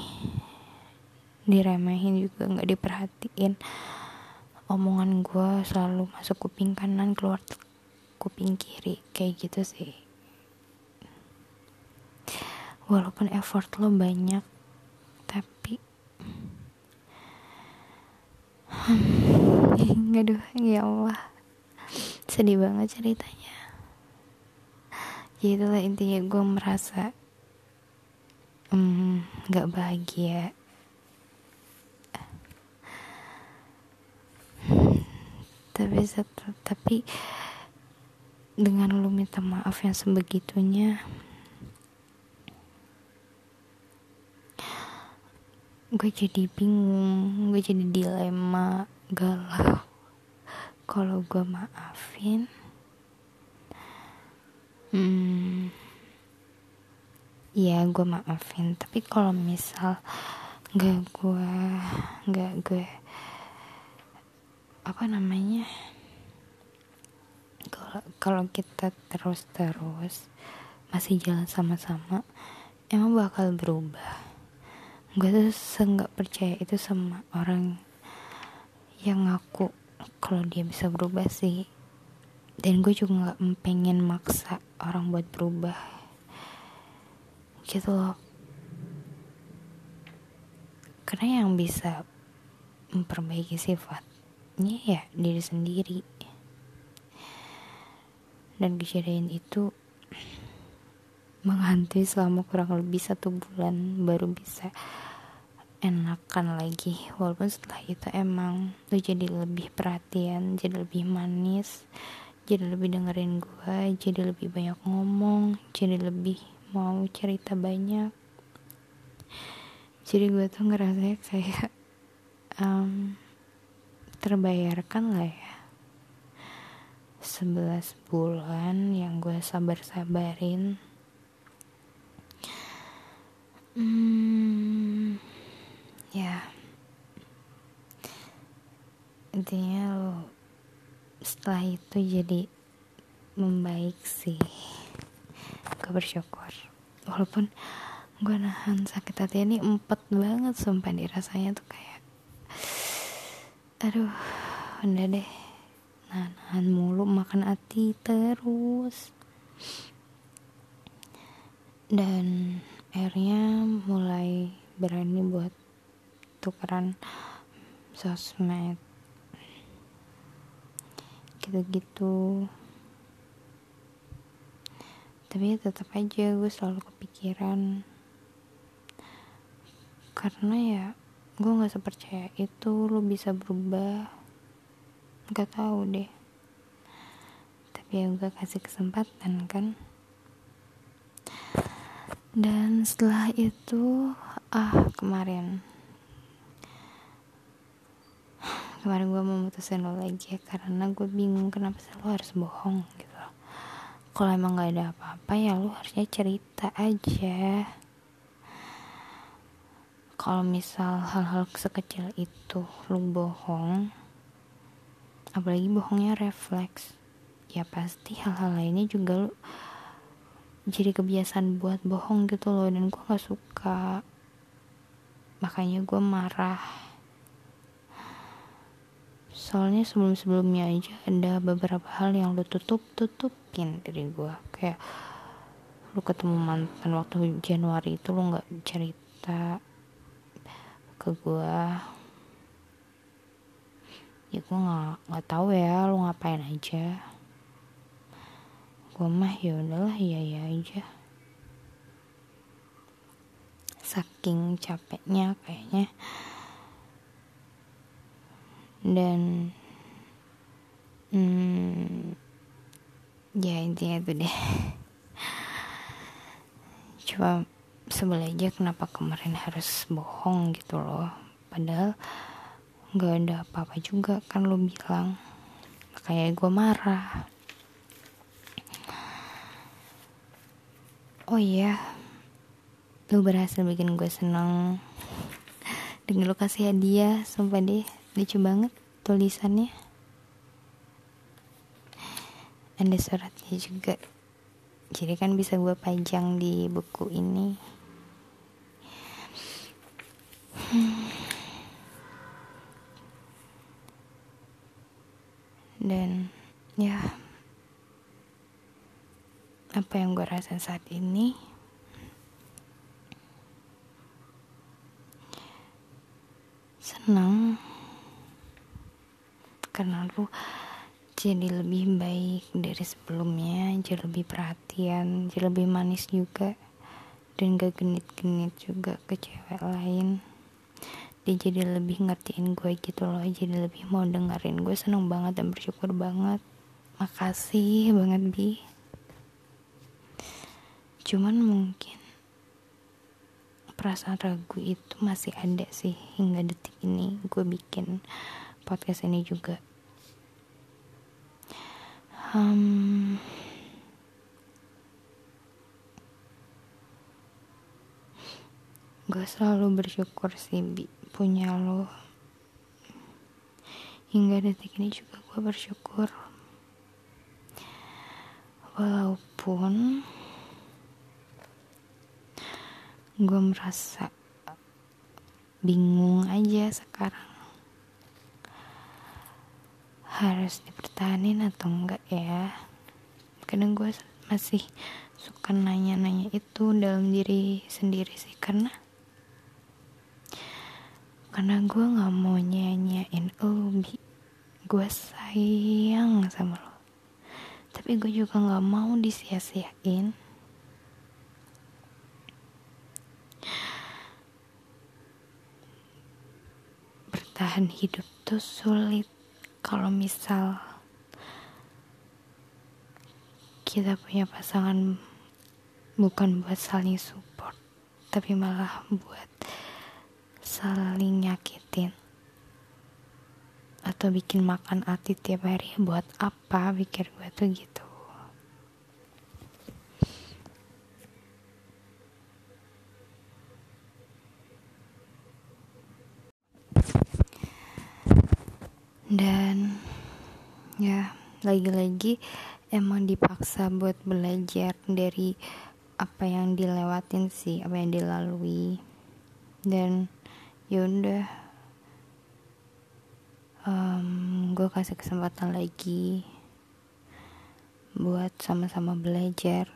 diremehin juga nggak diperhatiin. Omongan gue selalu masuk kuping kanan keluar kuping kiri kayak gitu sih. Walaupun effort lo banyak tapi aduh ya Allah. Sedih banget ceritanya. Ya itulah intinya gue merasa hmm, nggak hmm, bahagia tapi tapi dengan lu minta maaf yang sebegitunya gue jadi bingung gue jadi dilema galau kalau gue maafin. Hmm ya gue maafin. Tapi kalau misal nggak gue nggak gue apa namanya? Kalau kita terus terus masih jalan sama-sama emang bakal berubah. Gue tuh seenggak percaya itu sama orang yang ngaku kalau dia bisa berubah sih. Dan gue juga nggak pengen maksa orang buat berubah. Gitu loh. Karena yang bisa memperbaiki sifat ya diri sendiri. Dan kejadian itu menghantui selama kurang lebih satu bulan baru bisa enakan lagi. Walaupun setelah itu emang lu jadi lebih perhatian jadi lebih manis jadi lebih dengerin gue jadi lebih banyak ngomong jadi lebih mau cerita banyak. Jadi gue tuh ngerasa kayak um, terbayarkan lah ya? 11 bulan yang gue sabar-sabarin. Hmm, ya. Intinya lo setelah itu jadi membaik sih. Gue bersyukur. Walaupun gue nahan sakit hati ini empat banget sumpah dirasanya tuh kayak aduh udah deh. Nahan mulu makan hati terus. Dan akhirnya mulai berani buat tukeran sosmed. Gitu-gitu. Tapi tetap aja gue selalu kepikiran. Karena ya gue nggak sepercaya itu lo bisa berubah. Nggak tahu deh. Tapi ya gue kasih kesempatan kan. Dan setelah itu ah kemarin. Kemarin gue memutusin lo lagi ya karena gue bingung kenapa sih lo harus bohong gitu kalau emang gak ada apa-apa ya lo harusnya cerita aja kalau misal hal-hal sekecil itu lo bohong apalagi bohongnya refleks ya pasti hal-hal lainnya juga lo jadi kebiasaan buat bohong gitu loh dan gue gak suka. Makanya gue marah. Soalnya sebelum-sebelumnya aja ada beberapa hal yang lo tutup-tutupin dari gue kayak lu ketemu mantan waktu Januari itu lu nggak cerita ke gue ya gue nggak nggak tahu ya lu ngapain aja. Gue mah ya udahlah iya iya aja. Saking capeknya kayaknya. Dan hmm, ya intinya itu deh. Coba sebel aja kenapa kemarin harus bohong gitu loh. Padahal nggak ada apa-apa juga kan lo bilang. Kayak gue marah. Oh iya lu berhasil bikin gue seneng. Dengan lu kasih hadiah sumpah deh lucu banget tulisannya. Ada suratnya juga. Jadi kan bisa gue pajang di buku ini dan ya apa yang gue rasain saat ini senang. Karena lu jadi lebih baik dari sebelumnya jadi lebih perhatian jadi lebih manis juga. Dan gak genit-genit juga ke cewek lain dia jadi lebih ngertiin gue gitu loh jadi lebih mau dengerin gue seneng banget dan bersyukur banget. Makasih banget bi. Cuman mungkin perasaan ragu itu masih ada sih hingga detik ini gue bikin podcast ini juga. Um, gue selalu bersyukur sih bi punya lo. Hingga detik ini juga gue bersyukur. Walaupun gue merasa bingung aja sekarang. Harus dipertahanin atau enggak ya? Kadang gue masih suka nanya-nanya itu dalam diri sendiri sih karena karena gue nggak mau nyanyain lo bi gue sayang sama lo. Tapi gue juga nggak mau disia-siain. Bertahan hidup tuh sulit. Kalau misal kita punya pasangan bukan buat saling support tapi malah buat saling nyakitin atau bikin makan ati tiap hari buat apa pikir gue tuh gitu? Dan ya lagi-lagi emang dipaksa buat belajar dari apa yang dilewatin sih apa yang dilalui. Dan ya udah. Um, gue kasih kesempatan lagi buat sama-sama belajar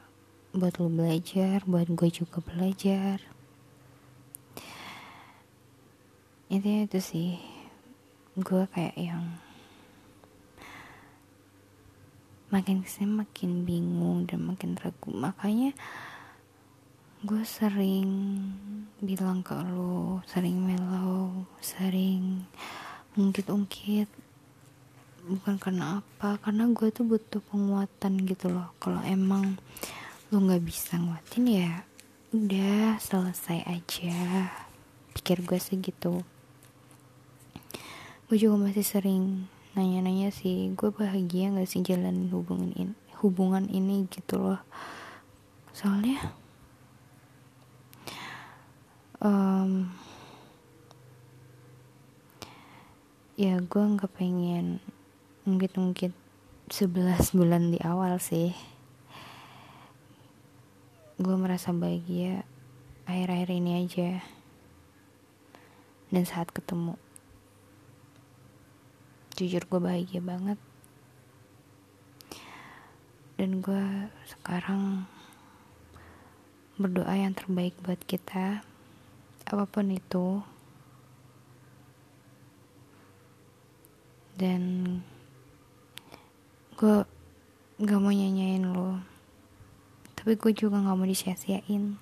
buat lo belajar buat gue juga belajar. Intinya itu sih gue kayak yang makin ke sini makin bingung dan makin ragu. Makanya gue sering bilang ke lo sering mellow sering ungkit-ungkit. Bukan karena apa karena gue tuh butuh penguatan gitu loh. Kalau emang lo nggak bisa nguatin ya udah selesai aja. Pikir gue segitu. Gue juga masih sering nanya-nanya sih gue bahagia gak sih jalan hubungan ini hubungan ini gitu loh. Soalnya um, ya gue nggak pengen mungkin-mungkin 11 bulan di awal sih. Gue merasa bahagia akhir-akhir ini aja dan saat ketemu jujur gue bahagia banget. Dan gue sekarang berdoa yang terbaik buat kita apa pun itu. Dan gue gak mau nyanyain lo. Tapi gue juga gak mau disia-siain.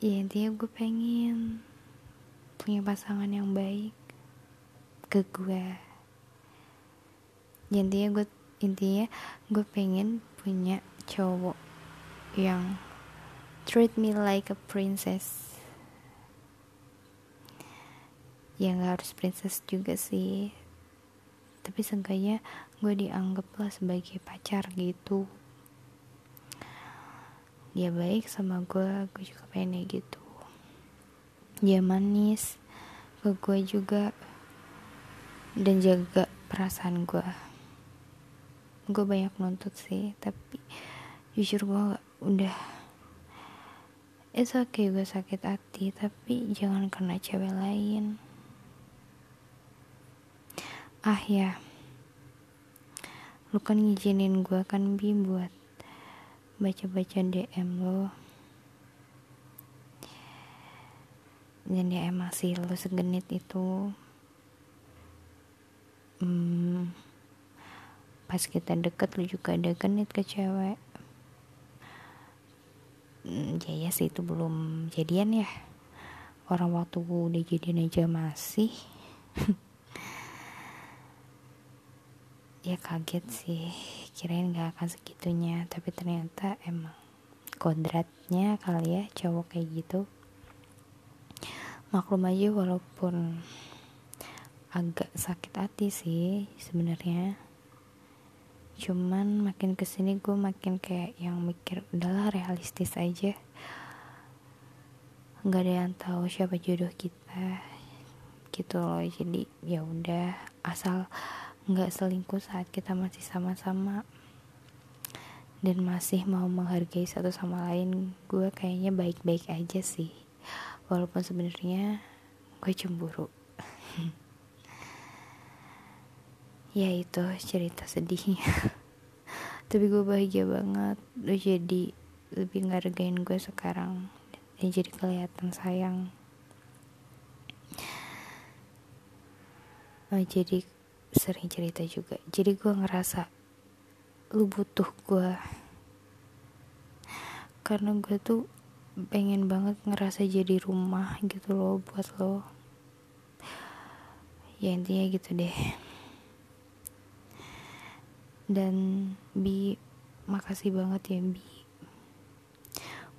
Ya intinya gue pengen punya pasangan yang baik ke gue ya, intinya gue intinya gue pengen punya cowok yang treat me like a princess. Ya gak harus princess juga sih. Tapi seenggaknya gue dianggap lah sebagai pacar gitu. Dia baik sama gue gue juga pengen gitu. Dia manis ke gue juga dan jaga perasaan gue gue banyak nuntut sih tapi jujur gue udah it's okay gue sakit hati tapi jangan kena cewek lain. Ah ya. Lu kan ngizinin gue kan bi buat baca-baca DM lo dan ya emang sih lo segenit itu. Hmm, pas kita deket lo juga ada genit ke cewek. Hmm, ya, ya sih itu belum jadian ya. Orang waktu udah jadian aja masih. Ya kaget sih. Kirain gak akan segitunya. Tapi ternyata emang kodratnya kali ya cowok kayak gitu. Maklum aja walaupun agak sakit hati sih sebenarnya cuman makin ke sini gue makin kayak yang mikir udahlah realistis aja. Nggak ada yang tahu siapa jodoh kita gitu loh. Jadi ya udah asal nggak selingkuh saat kita masih sama-sama. Dan masih mau menghargai satu sama lain gue kayaknya baik-baik aja sih. Walaupun sebenarnya gue cemburu ya itu cerita sedihnya tapi gue bahagia banget. Lo jadi lebih ngargain gue sekarang. Dan jadi kelihatan sayang. Oh, jadi sering cerita juga. Jadi gue ngerasa lu butuh gue. Karena gue tuh pengen banget ngerasa jadi rumah gitu loh buat lo. Ya intinya gitu deh dan Bi makasih banget ya Bi.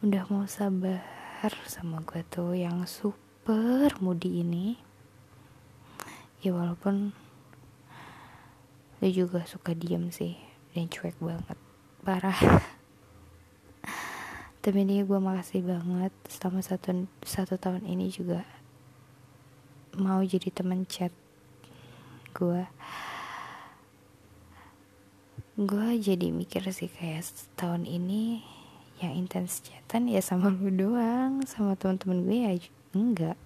Udah mau sabar sama gue tuh yang super moody ini. Ya walaupun lu juga suka diem sih dan cuek banget. Parah. Tapi ini gue makasih banget. Selama satu satu tahun ini juga mau jadi teman chat gue gue jadi mikir sih kayak tahun ini yang intens chatan ya sama lu doang sama teman-teman gue ya enggak.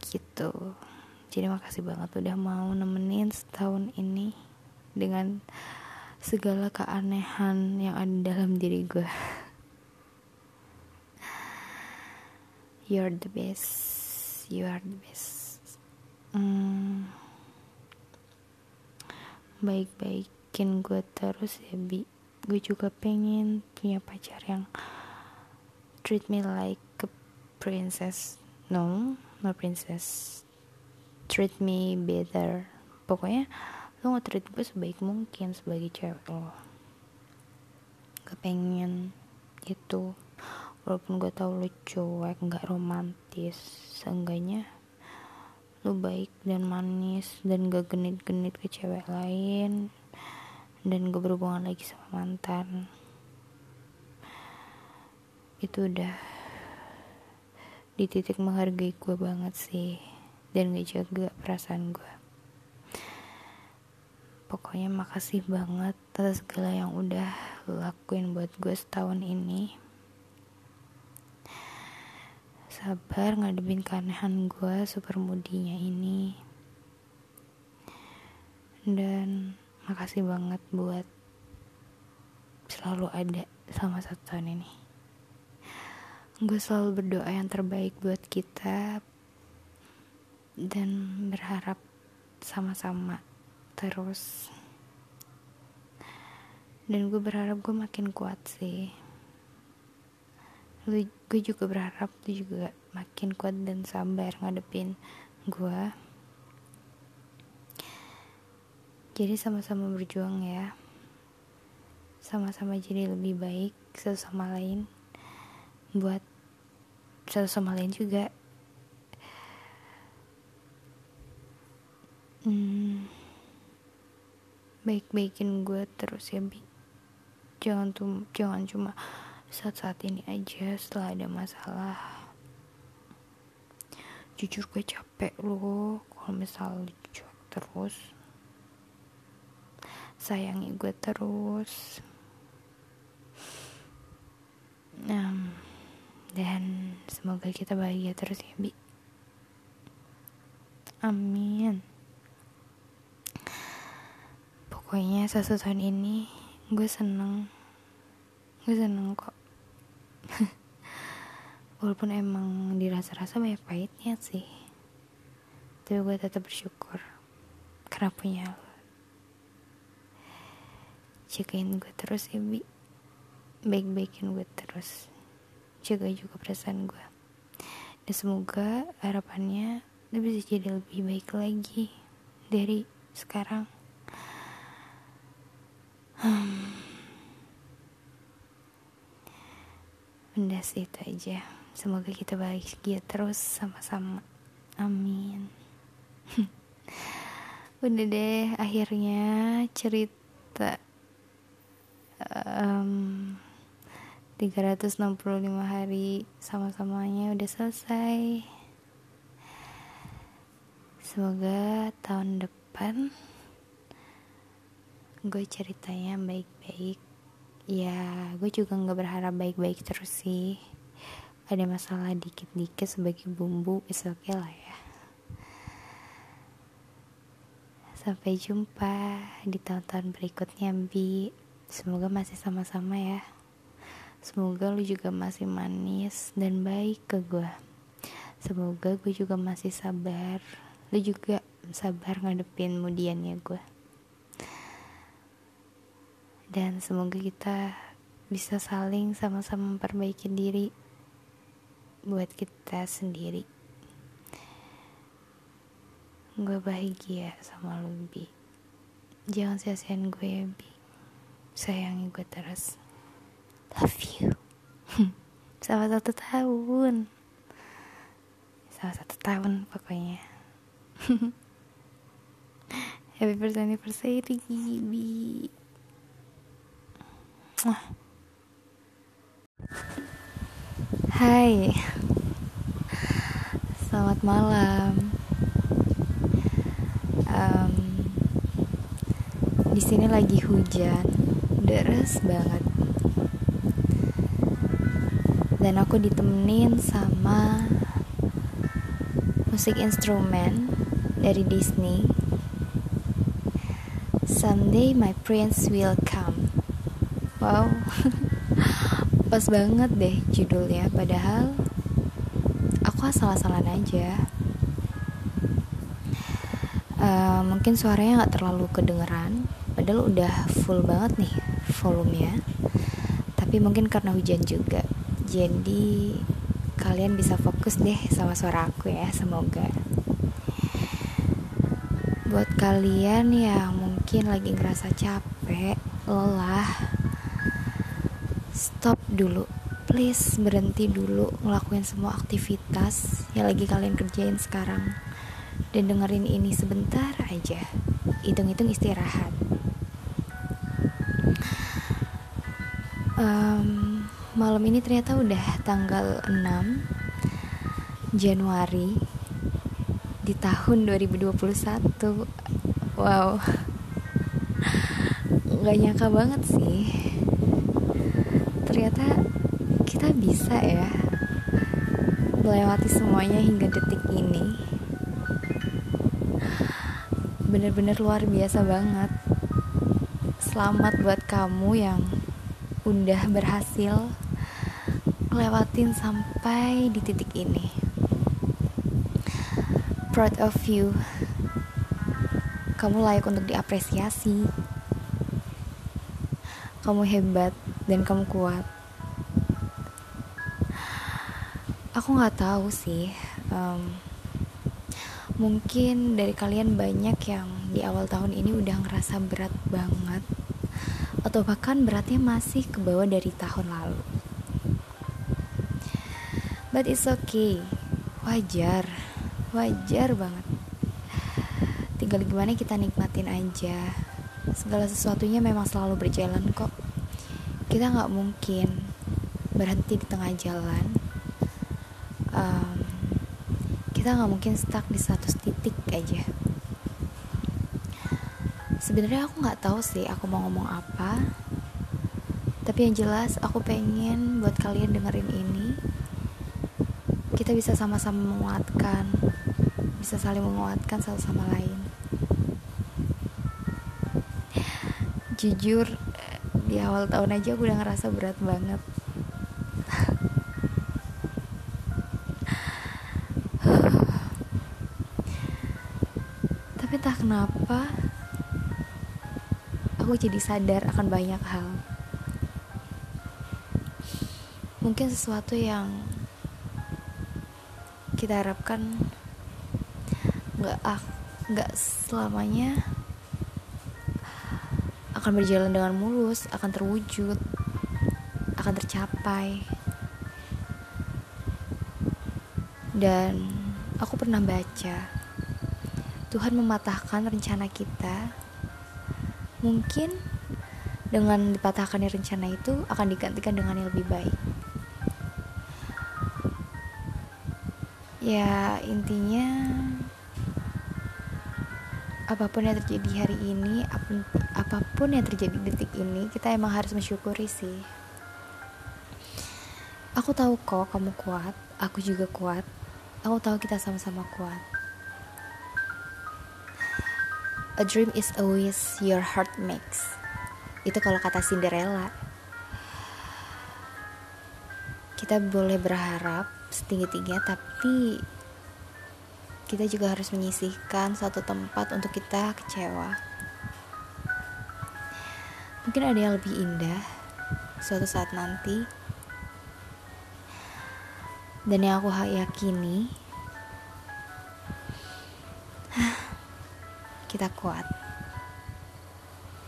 Gitu. Jadi makasih banget udah mau nemenin setahun ini dengan segala keanehan yang ada dalam diri gue you're the best. You are the best. Hmm, baik-baikin gue terus ya bi. Gue juga pengen punya pacar yang treat me like a princess. No no princess. Treat me better. Pokoknya lo nggak treat gue sebaik mungkin sebagai cewek lo. Gak pengen itu walaupun gue tau lo cuek nggak romantis seenggaknya lo baik dan manis dan gak genit-genit ke cewek lain dan gak berhubungan lagi sama mantan. Itu udah di titik menghargai gue banget sih dan ngejaga perasaan gue pokoknya makasih banget atas segala yang udah lakuin buat gue setahun ini sabar ngadepin keanehan gue super mudinya ini. Dan makasih banget buat selalu ada sama satu tahun ini. Gue selalu berdoa yang terbaik buat kita dan berharap sama-sama terus. Dan gue berharap gue makin kuat sih lu, gue juga berharap lu juga makin kuat dan sabar ngadepin gue jadi sama-sama berjuang ya. Sama-sama jadi lebih baik satu sama lain. Buat satu sama lain juga. Hmm, baik-baikin gue terus ya bi. Jangan tuh jangan cuma saat-saat ini aja setelah ada masalah jujur gue capek loh kalau misal cuek terus sayangi gue terus. Um, dan semoga kita bahagia terus ya bi. Amin. Pokoknya satu tahun ini gue seneng. Gue seneng kok walaupun emang dirasa-rasa banyak pahitnya sih. Tapi gue tetap bersyukur karena punya lo. Jagain gue terus ya bi. Baik-baikin gue terus. Jaga juga perasaan gue. Dan semoga harapannya lo bisa jadi lebih baik lagi dari sekarang. Hmm. Sih itu aja. Semoga kita bahagia terus sama-sama. Amin. Udah deh akhirnya cerita um, 365 hari sama-samanya udah selesai. Semoga tahun depan gue ceritanya baik-baik ya gue juga nggak berharap baik-baik terus sih. Ada masalah dikit-dikit sebagai bumbu is okay lah ya. Sampai jumpa di tahun-tahun berikutnya bi semoga masih sama-sama ya. Semoga lu juga masih manis dan baik ke gue semoga gue juga masih sabar. Lu juga sabar ngadepin mudiannya gue dan semoga kita bisa saling sama-sama memperbaiki diri buat kita sendiri. Gue bahagia sama lu Bi. Jangan sia-siain gue ya Bi. Sayangi gue terus. Love you. Sama satu tahun. Sama satu tahun pokoknya. Happy birthday anniversary Gibi Hai. Selamat malam. Um, Di sini lagi hujan Deres banget. Dan aku ditemenin sama Musik instrumen Dari Disney. Someday my prince will come Wow. Pas banget deh judulnya Padahal Aku asal-asalan aja. Uh, Mungkin suaranya gak terlalu kedengeran Padahal udah full banget nih volumenya. Tapi mungkin karena hujan juga Jadi Kalian bisa fokus deh sama suara aku ya Semoga. Buat kalian yang mungkin lagi ngerasa capek Lelah stop dulu. Please berhenti dulu ngelakuin semua aktivitas yang lagi kalian kerjain sekarang. Dan dengerin ini sebentar aja. Hitung-hitung istirahat. Um, malam ini ternyata udah tanggal 6 Januari di tahun 2021 wow. Nggak nyangka banget sih ternyata kita bisa ya melewati semuanya hingga detik ini. Bener-bener luar biasa banget. Selamat buat kamu yang udah berhasil lewatin sampai di titik ini. Proud of you. Kamu layak untuk diapresiasi. Kamu hebat dan kamu kuat. Aku nggak tahu sih um, mungkin dari kalian banyak yang di awal tahun ini udah ngerasa berat banget atau bahkan beratnya masih ke bawah dari tahun lalu. But it's okay. Wajar. Wajar banget. Tinggal gimana kita nikmatin aja. Segala sesuatunya memang selalu berjalan kok kita nggak mungkin berhenti di tengah jalan. Um, kita nggak mungkin stuck di satu titik aja. Sebenarnya aku nggak tahu sih aku mau ngomong apa tapi yang jelas aku pengen buat kalian dengerin ini. Kita bisa sama-sama menguatkan bisa saling menguatkan satu sama lain. Jujur di awal tahun aja aku udah ngerasa berat banget. Tapi tak kenapa aku jadi sadar akan banyak hal. Mungkin sesuatu yang kita harapkan nggak nggak selamanya akan berjalan dengan mulus, akan terwujud, akan tercapai. Dan aku pernah baca, Tuhan mematahkan rencana kita. Mungkin dengan dipatahkan rencana itu akan digantikan dengan yang lebih baik. Ya, intinya apa pun yang terjadi hari ini apa pun yang terjadi detik ini kita emang harus mensyukuri sih. Aku tahu kok kamu kuat aku juga kuat. Aku tahu kita sama-sama kuat. A dream is always your heart makes. Itu kalau kata Cinderella. Kita boleh berharap setinggi-tingginya tapi kita juga harus menyisihkan satu tempat untuk kita kecewa. Mungkin ada yang lebih indah suatu saat nanti. Dan yang aku yakini, kita kuat.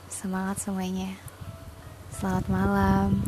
Semangat semuanya. Selamat malam.